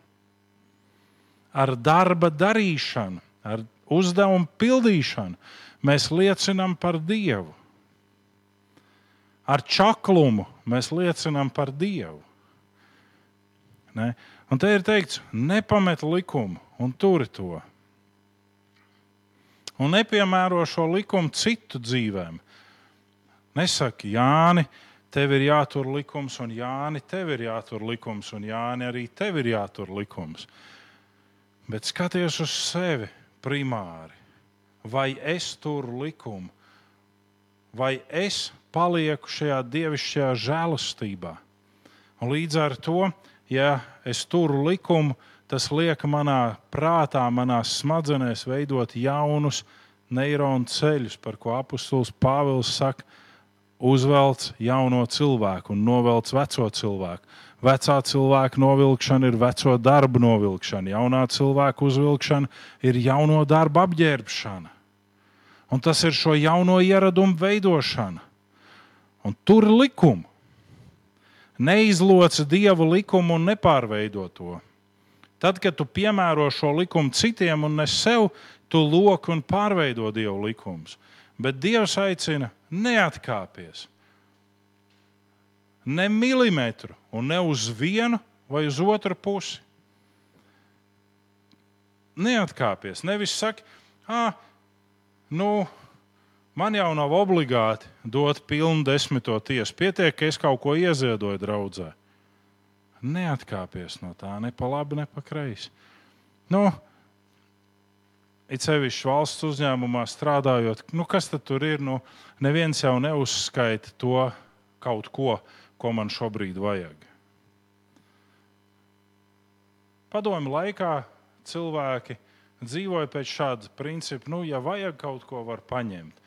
Ar darba darīšanu, ar uzdevumu pildīšanu mēs liecinām par Dievu ar čaklumu mēs liecinām par Dievu. Ne? Un te ir teikts, nepamet likumu un turi to. Un nepiemēro šo likumu citu dzīvēm. Nesaki, Jāni, tev ir jātur likums, un Jāni, tev ir jātur likums, un Jāni, arī tev ir jātur likums. Bet skaties uz sevi primāri. vai es turu likumu, vai es palieku šajā dievišķajā žēlastībā. Un līdz ar to, ja es turu likumu, tas liek manā prātā, manā smadzenēs veidot jaunus neironu ceļus, par ko apustulis Pāvils saka, uzvelc jauno cilvēku un novelc veco cilvēku. Vecā cilvēka novilkšana ir veco darbu novilkšana, jaunā cilvēka uzvilkšana ir jauno darbu apģērbšana. Un tas ir šo jauno ieradumu veidošana. Un tur ir likumu. Neizloci dievu likumu un nepārveido to. Tad, kad tu piemēro šo likumu citiem un ne sev, tu loki un pārveido dievu likumus. Bet Dievs aicina neatkāpties. Ne milimetru, un ne uz vienu vai uz otru pusi. Neatkāpties. Nevis saki, ah, nu, man jau nav obligāti dot pilnu desmito tiesu. Pietiek, ka es kaut ko ieziedoju draudzē. Neatkāpties no tā, ne pa labi, ne pa kreisi. Nu, it sevišķi valsts uzņēmumā strādājot, nu, kas tur ir? Nu, neviens jau neuzskaita to kaut ko, ko man šobrīd vajag. Padomu laikā cilvēki dzīvoja pēc šāda principa, nu, ja vajag kaut ko, var paņemt.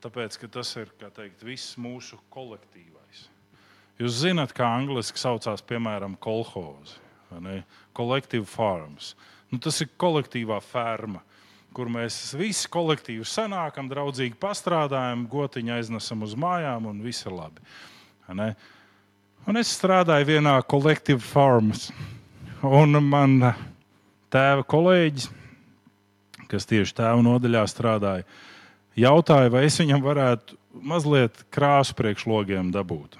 Tāpēc tas ir teikt, viss mūsu kolektīvais. Jūs zināt, kā angliski saucās, piemēram, kolhozi, kolektīva farms. Nu, tas ir kolektīvā ferma, kur mēs visi kolektīvi sanākam, draudzīgi pastrādājam, gotiņu aiznesam uz mājām un viss ir labi. Un es strādāju vienā kolektīvā farmas, un man tēva kolēģis kas tieši tēva nodaļā strādāja, jautāja, vai es viņam varētu mazliet krāsu priekšlogiem dabūt.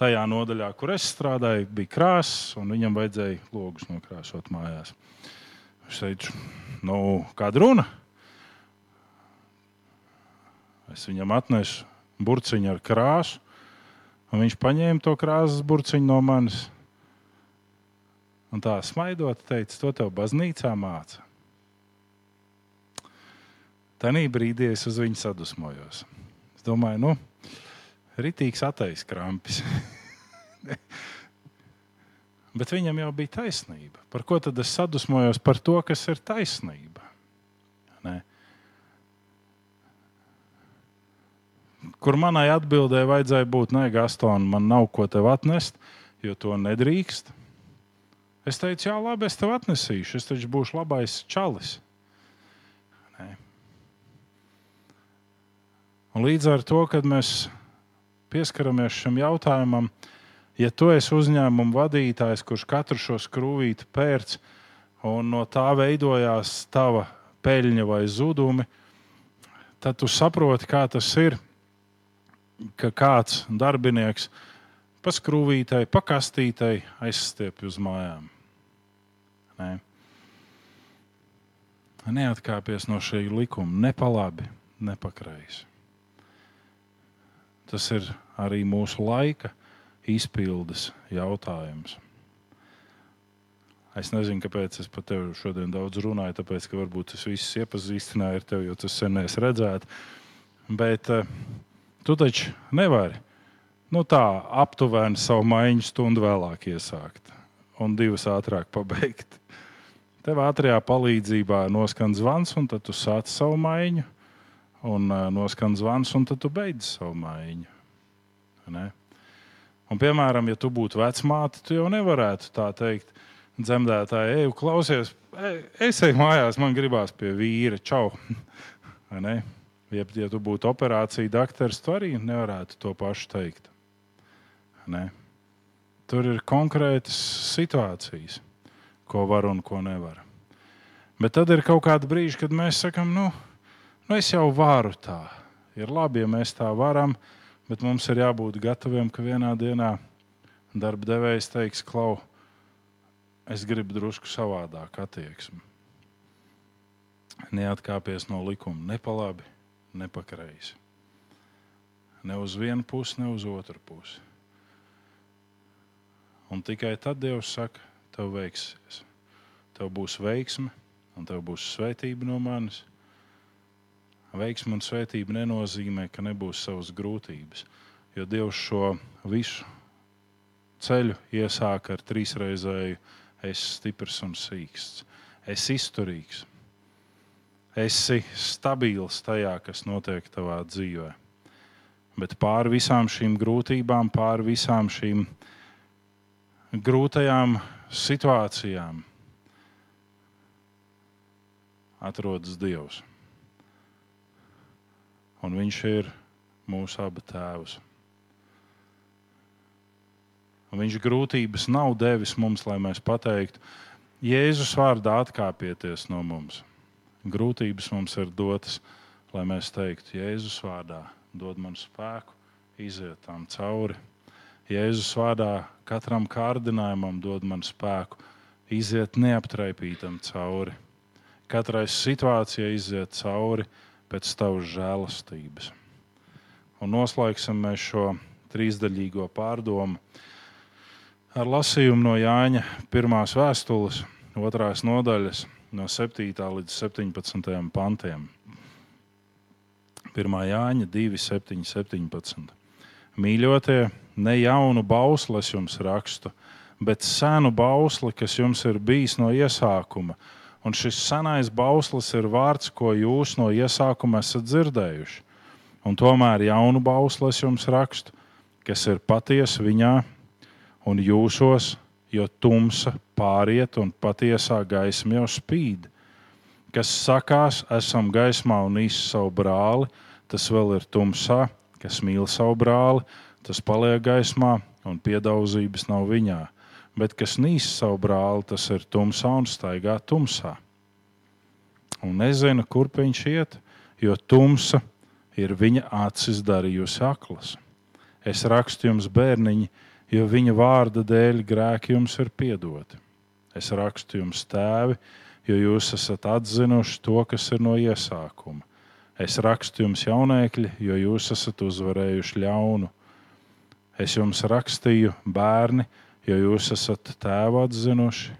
Tajā nodaļā, kur es strādāju, bija krāsa, un viņam vajadzēja logus nokrāsot mājās. Es teicu, nu, kāda runa? Es viņam atnesu burciņu ar krāsu, un viņš paņēma to krāsas burciņu no manis. Un tā smaidot, teica, to tev baznīcā mācīja. Tanī brīdī es uz viņu sadusmojos. Es domāju, nu, ritīgs ateis krampis. Bet viņam jau bija taisnība. Par ko tad es sadusmojos? Par to, kas ir taisnība. Ne? Kur manai atbildēji vajadzēja būt, nē, Gaston, man nav ko tev atnest, jo to nedrīkst. Es teicu, jā, labi, es tev atnesīšu, es taču būšu labais čalis. Un līdz ar to, kad mēs pieskaramies šim jautājumam, ja tu esi uzņēmuma vadītājs, kurš katru šo skrūvīti pērc, un no tā veidojās tava peļņa vai zudumi, tad tu saproti, kā tas ir, ka kāds darbinieks pa skrūvītei, pa kastītei aizstiepj uz mājām. Nē. Neatkāpies no šī likuma, ne pa labi, ne pa kreisi. Tas ir arī mūsu laika izpildes jautājums. Es nezinu, kāpēc es par tevi šodien daudz runāju, tāpēc, ka varbūt es visus iepazīstināju ar tevi, jo tas sen es redzētu. Bet uh, tu taču nevari nu, tā aptuveni savu maiņu stundu vēlāk iesākt un divas ātrāk pabeigt. Tev ātrajā palīdzībā noskan zvans, un tad tu sāc savu maiņu un uh, noskan zvans, un tad tu beidz savu maiņu. Ne? Un, piemēram, ja tu būtu vecmāte, tu jau nevarētu tā teikt, dzemdētāji, ej, klausies, es eju mājās, man gribās pie vīra, čau. ja, ja tu būtu operācija doktors, tu arī nevarētu to pašu teikt. Ne? Tur ir konkrētas situācijas, ko var un ko nevar. Bet tad ir kaut kāda brīža, kad mēs sakām, nu, Nu, es jau varu tā. Ir labi, ja mēs tā varam, bet mums ir jābūt gataviem, ka vienā dienā darba devējs teiks, klau, es gribu drusku savādāk attieksmi. Neatkāpies no likuma ne pa labi, ne uz vienu pusi, ne uz otru pusi. Un tikai tad Dievs saka, tev veiksies. Tev būs veiksme, un tev būs svētība no manis Veiksme un svētība nenozīmē, ka nebūs savas grūtības, jo Dievs šo visu ceļu iesāk ar trīsreizēju es stiprs un sīksts. Es izturīgs. Esi stabils tajā, kas notiek tavā dzīvē. Bet pāri visām šīm grūtībām, pāri visām šīm grūtajām situācijām atrodas Dievs. Un Viņš ir mūsu abu tēvs. Un viņš grūtības nav devis mums, lai mēs pateiktu, Jēzus vārdā atkāpieties no mums. Grūtības mums ir dotas, lai mēs teiktu, Jēzus vārdā dod man spēku, iziet tam cauri. Jēzus vārdā katram kārdinājumam dod man spēku, iziet neaptraipītam cauri. Katrai situācijai iziet cauri pēc tavas žēlastības. Un noslēgsim šo trīsdaļīgo pārdomu ar lasījumu no Jāņa pirmās vēstules, otrās nodaļas, no 7. līdz 17. pantiem. 1. Jāņa 2, 7, 17. Mīļotie, ne jaunu bausli es jums rakstu, bet senu bausli, kas jums ir bijis no iesākuma. Un šis senais bauslis ir vārds, ko jūs no iesākuma esat dzirdējuši. Un tomēr jaunu bausli es jums rakstu, kas ir patiesa viņā un jūsos, jo tumsa pāriet un patiesā gaisma jau spīd. Kas sakās, esam gaismā un īsi savu brāli, tas vēl ir tumsā, kas mīl savu brāli, tas paliek gaismā un piedaudzības nav viņā. Bet kas nīs savu brāli, tas ir tumsā un staigā tumsā. Un nezina, kurp viņš iet, jo tumsa ir viņa acis darījusi aklas. Es rakstu jums, bērniņi, jo viņa vārda dēļ grēki jums ir piedoti. Es rakstu jums, tēvi, jo jūs esat atzinuši to, kas ir no iesākuma. Es rakstu jums, jaunēkļi, jo jūs esat uzvarējuši ļaunu. Es jums rakstīju, bērni, jo jūs esat tēvu atzinuši.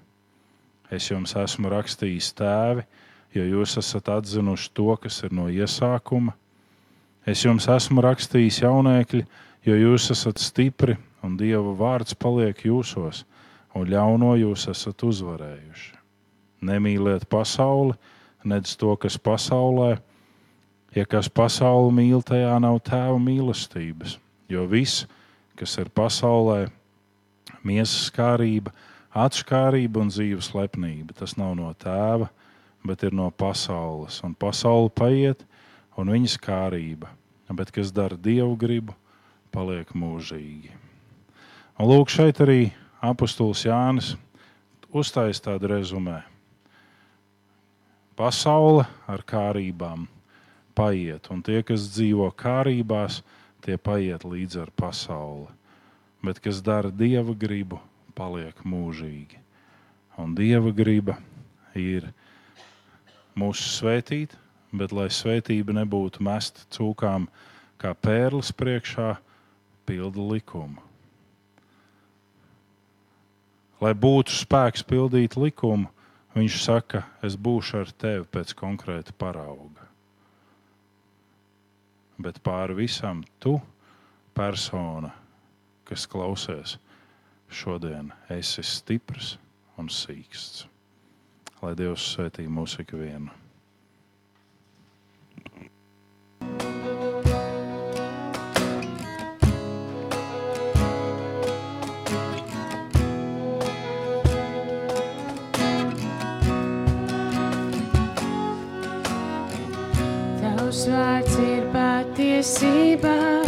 Es jums esmu rakstījis, tēvi, jo jūs esat atzinuši to, kas ir no iesākuma. Es jums esmu rakstījis, jaunēkļi, jo jūs esat stipri un Dieva vārds paliek jūsos, un ļauno jūs esat uzvarējuši. Nemīliet pasauli, nedz to, kas pasaulē. Ja kas pasauli mīl, tajā nav tēva mīlestības, jo viss, kas ir pasaulē, miesas kārība, atšķārība un dzīves lepnība, tas nav no tēva, bet ir no pasaules. Un pasaule paiet, un viņas kārība, bet kas dara dievu gribu, paliek mūžīgi. Un lūk, šeit arī apustulis Jānis uztaisīja tādu rezumē. Pasaule ar kārībām paiet, un tie, kas dzīvo kārībās, tie paiet līdz ar pasauli. Bet kas dara dieva gribu, paliek mūžīgi. Un dieva griba ir mūsu svētīt, bet lai svētība nebūtu mesta cūkām kā pērlis priekšā, pilda likumu lai būtu spēks pildīt likumu, viņš saka, es būšu ar tevi pēc konkrēta parauga. Bet pāri visam tu, persona, kas klausies, šodien esi stiprs un sīksts. Lai Dievs svētī mūsu ikvienu. Patiesība,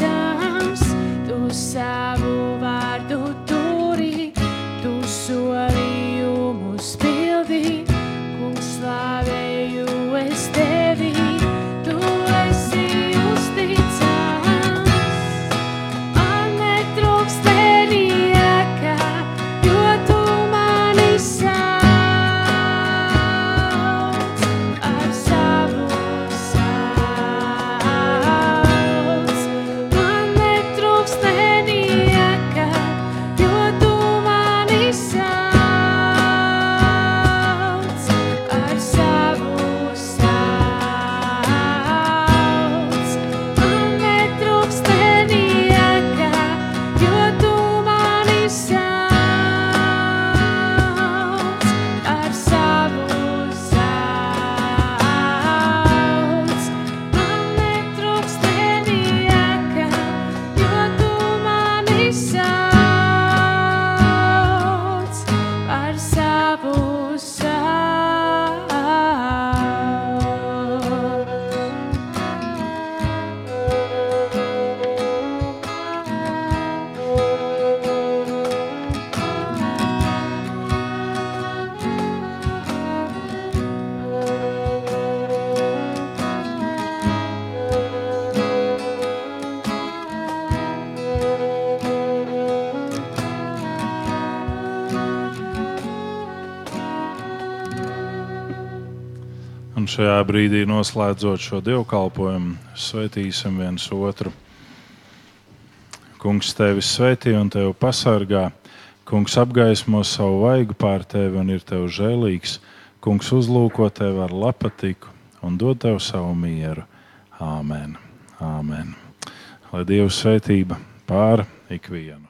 ticams, tu savu šajā brīdī, noslēdzot šo dievkalpojumu, svētīsim viens otru. Kungs tevi svētī un tevi pasargā. Kungs apgaismo savu vaigu pār tevi un ir tev žēlīgs. Kungs uzlūko tevi ar lapatiku un dod tev savu mieru. Āmen. Āmen. Lai Dieva svētība pār ikvienu.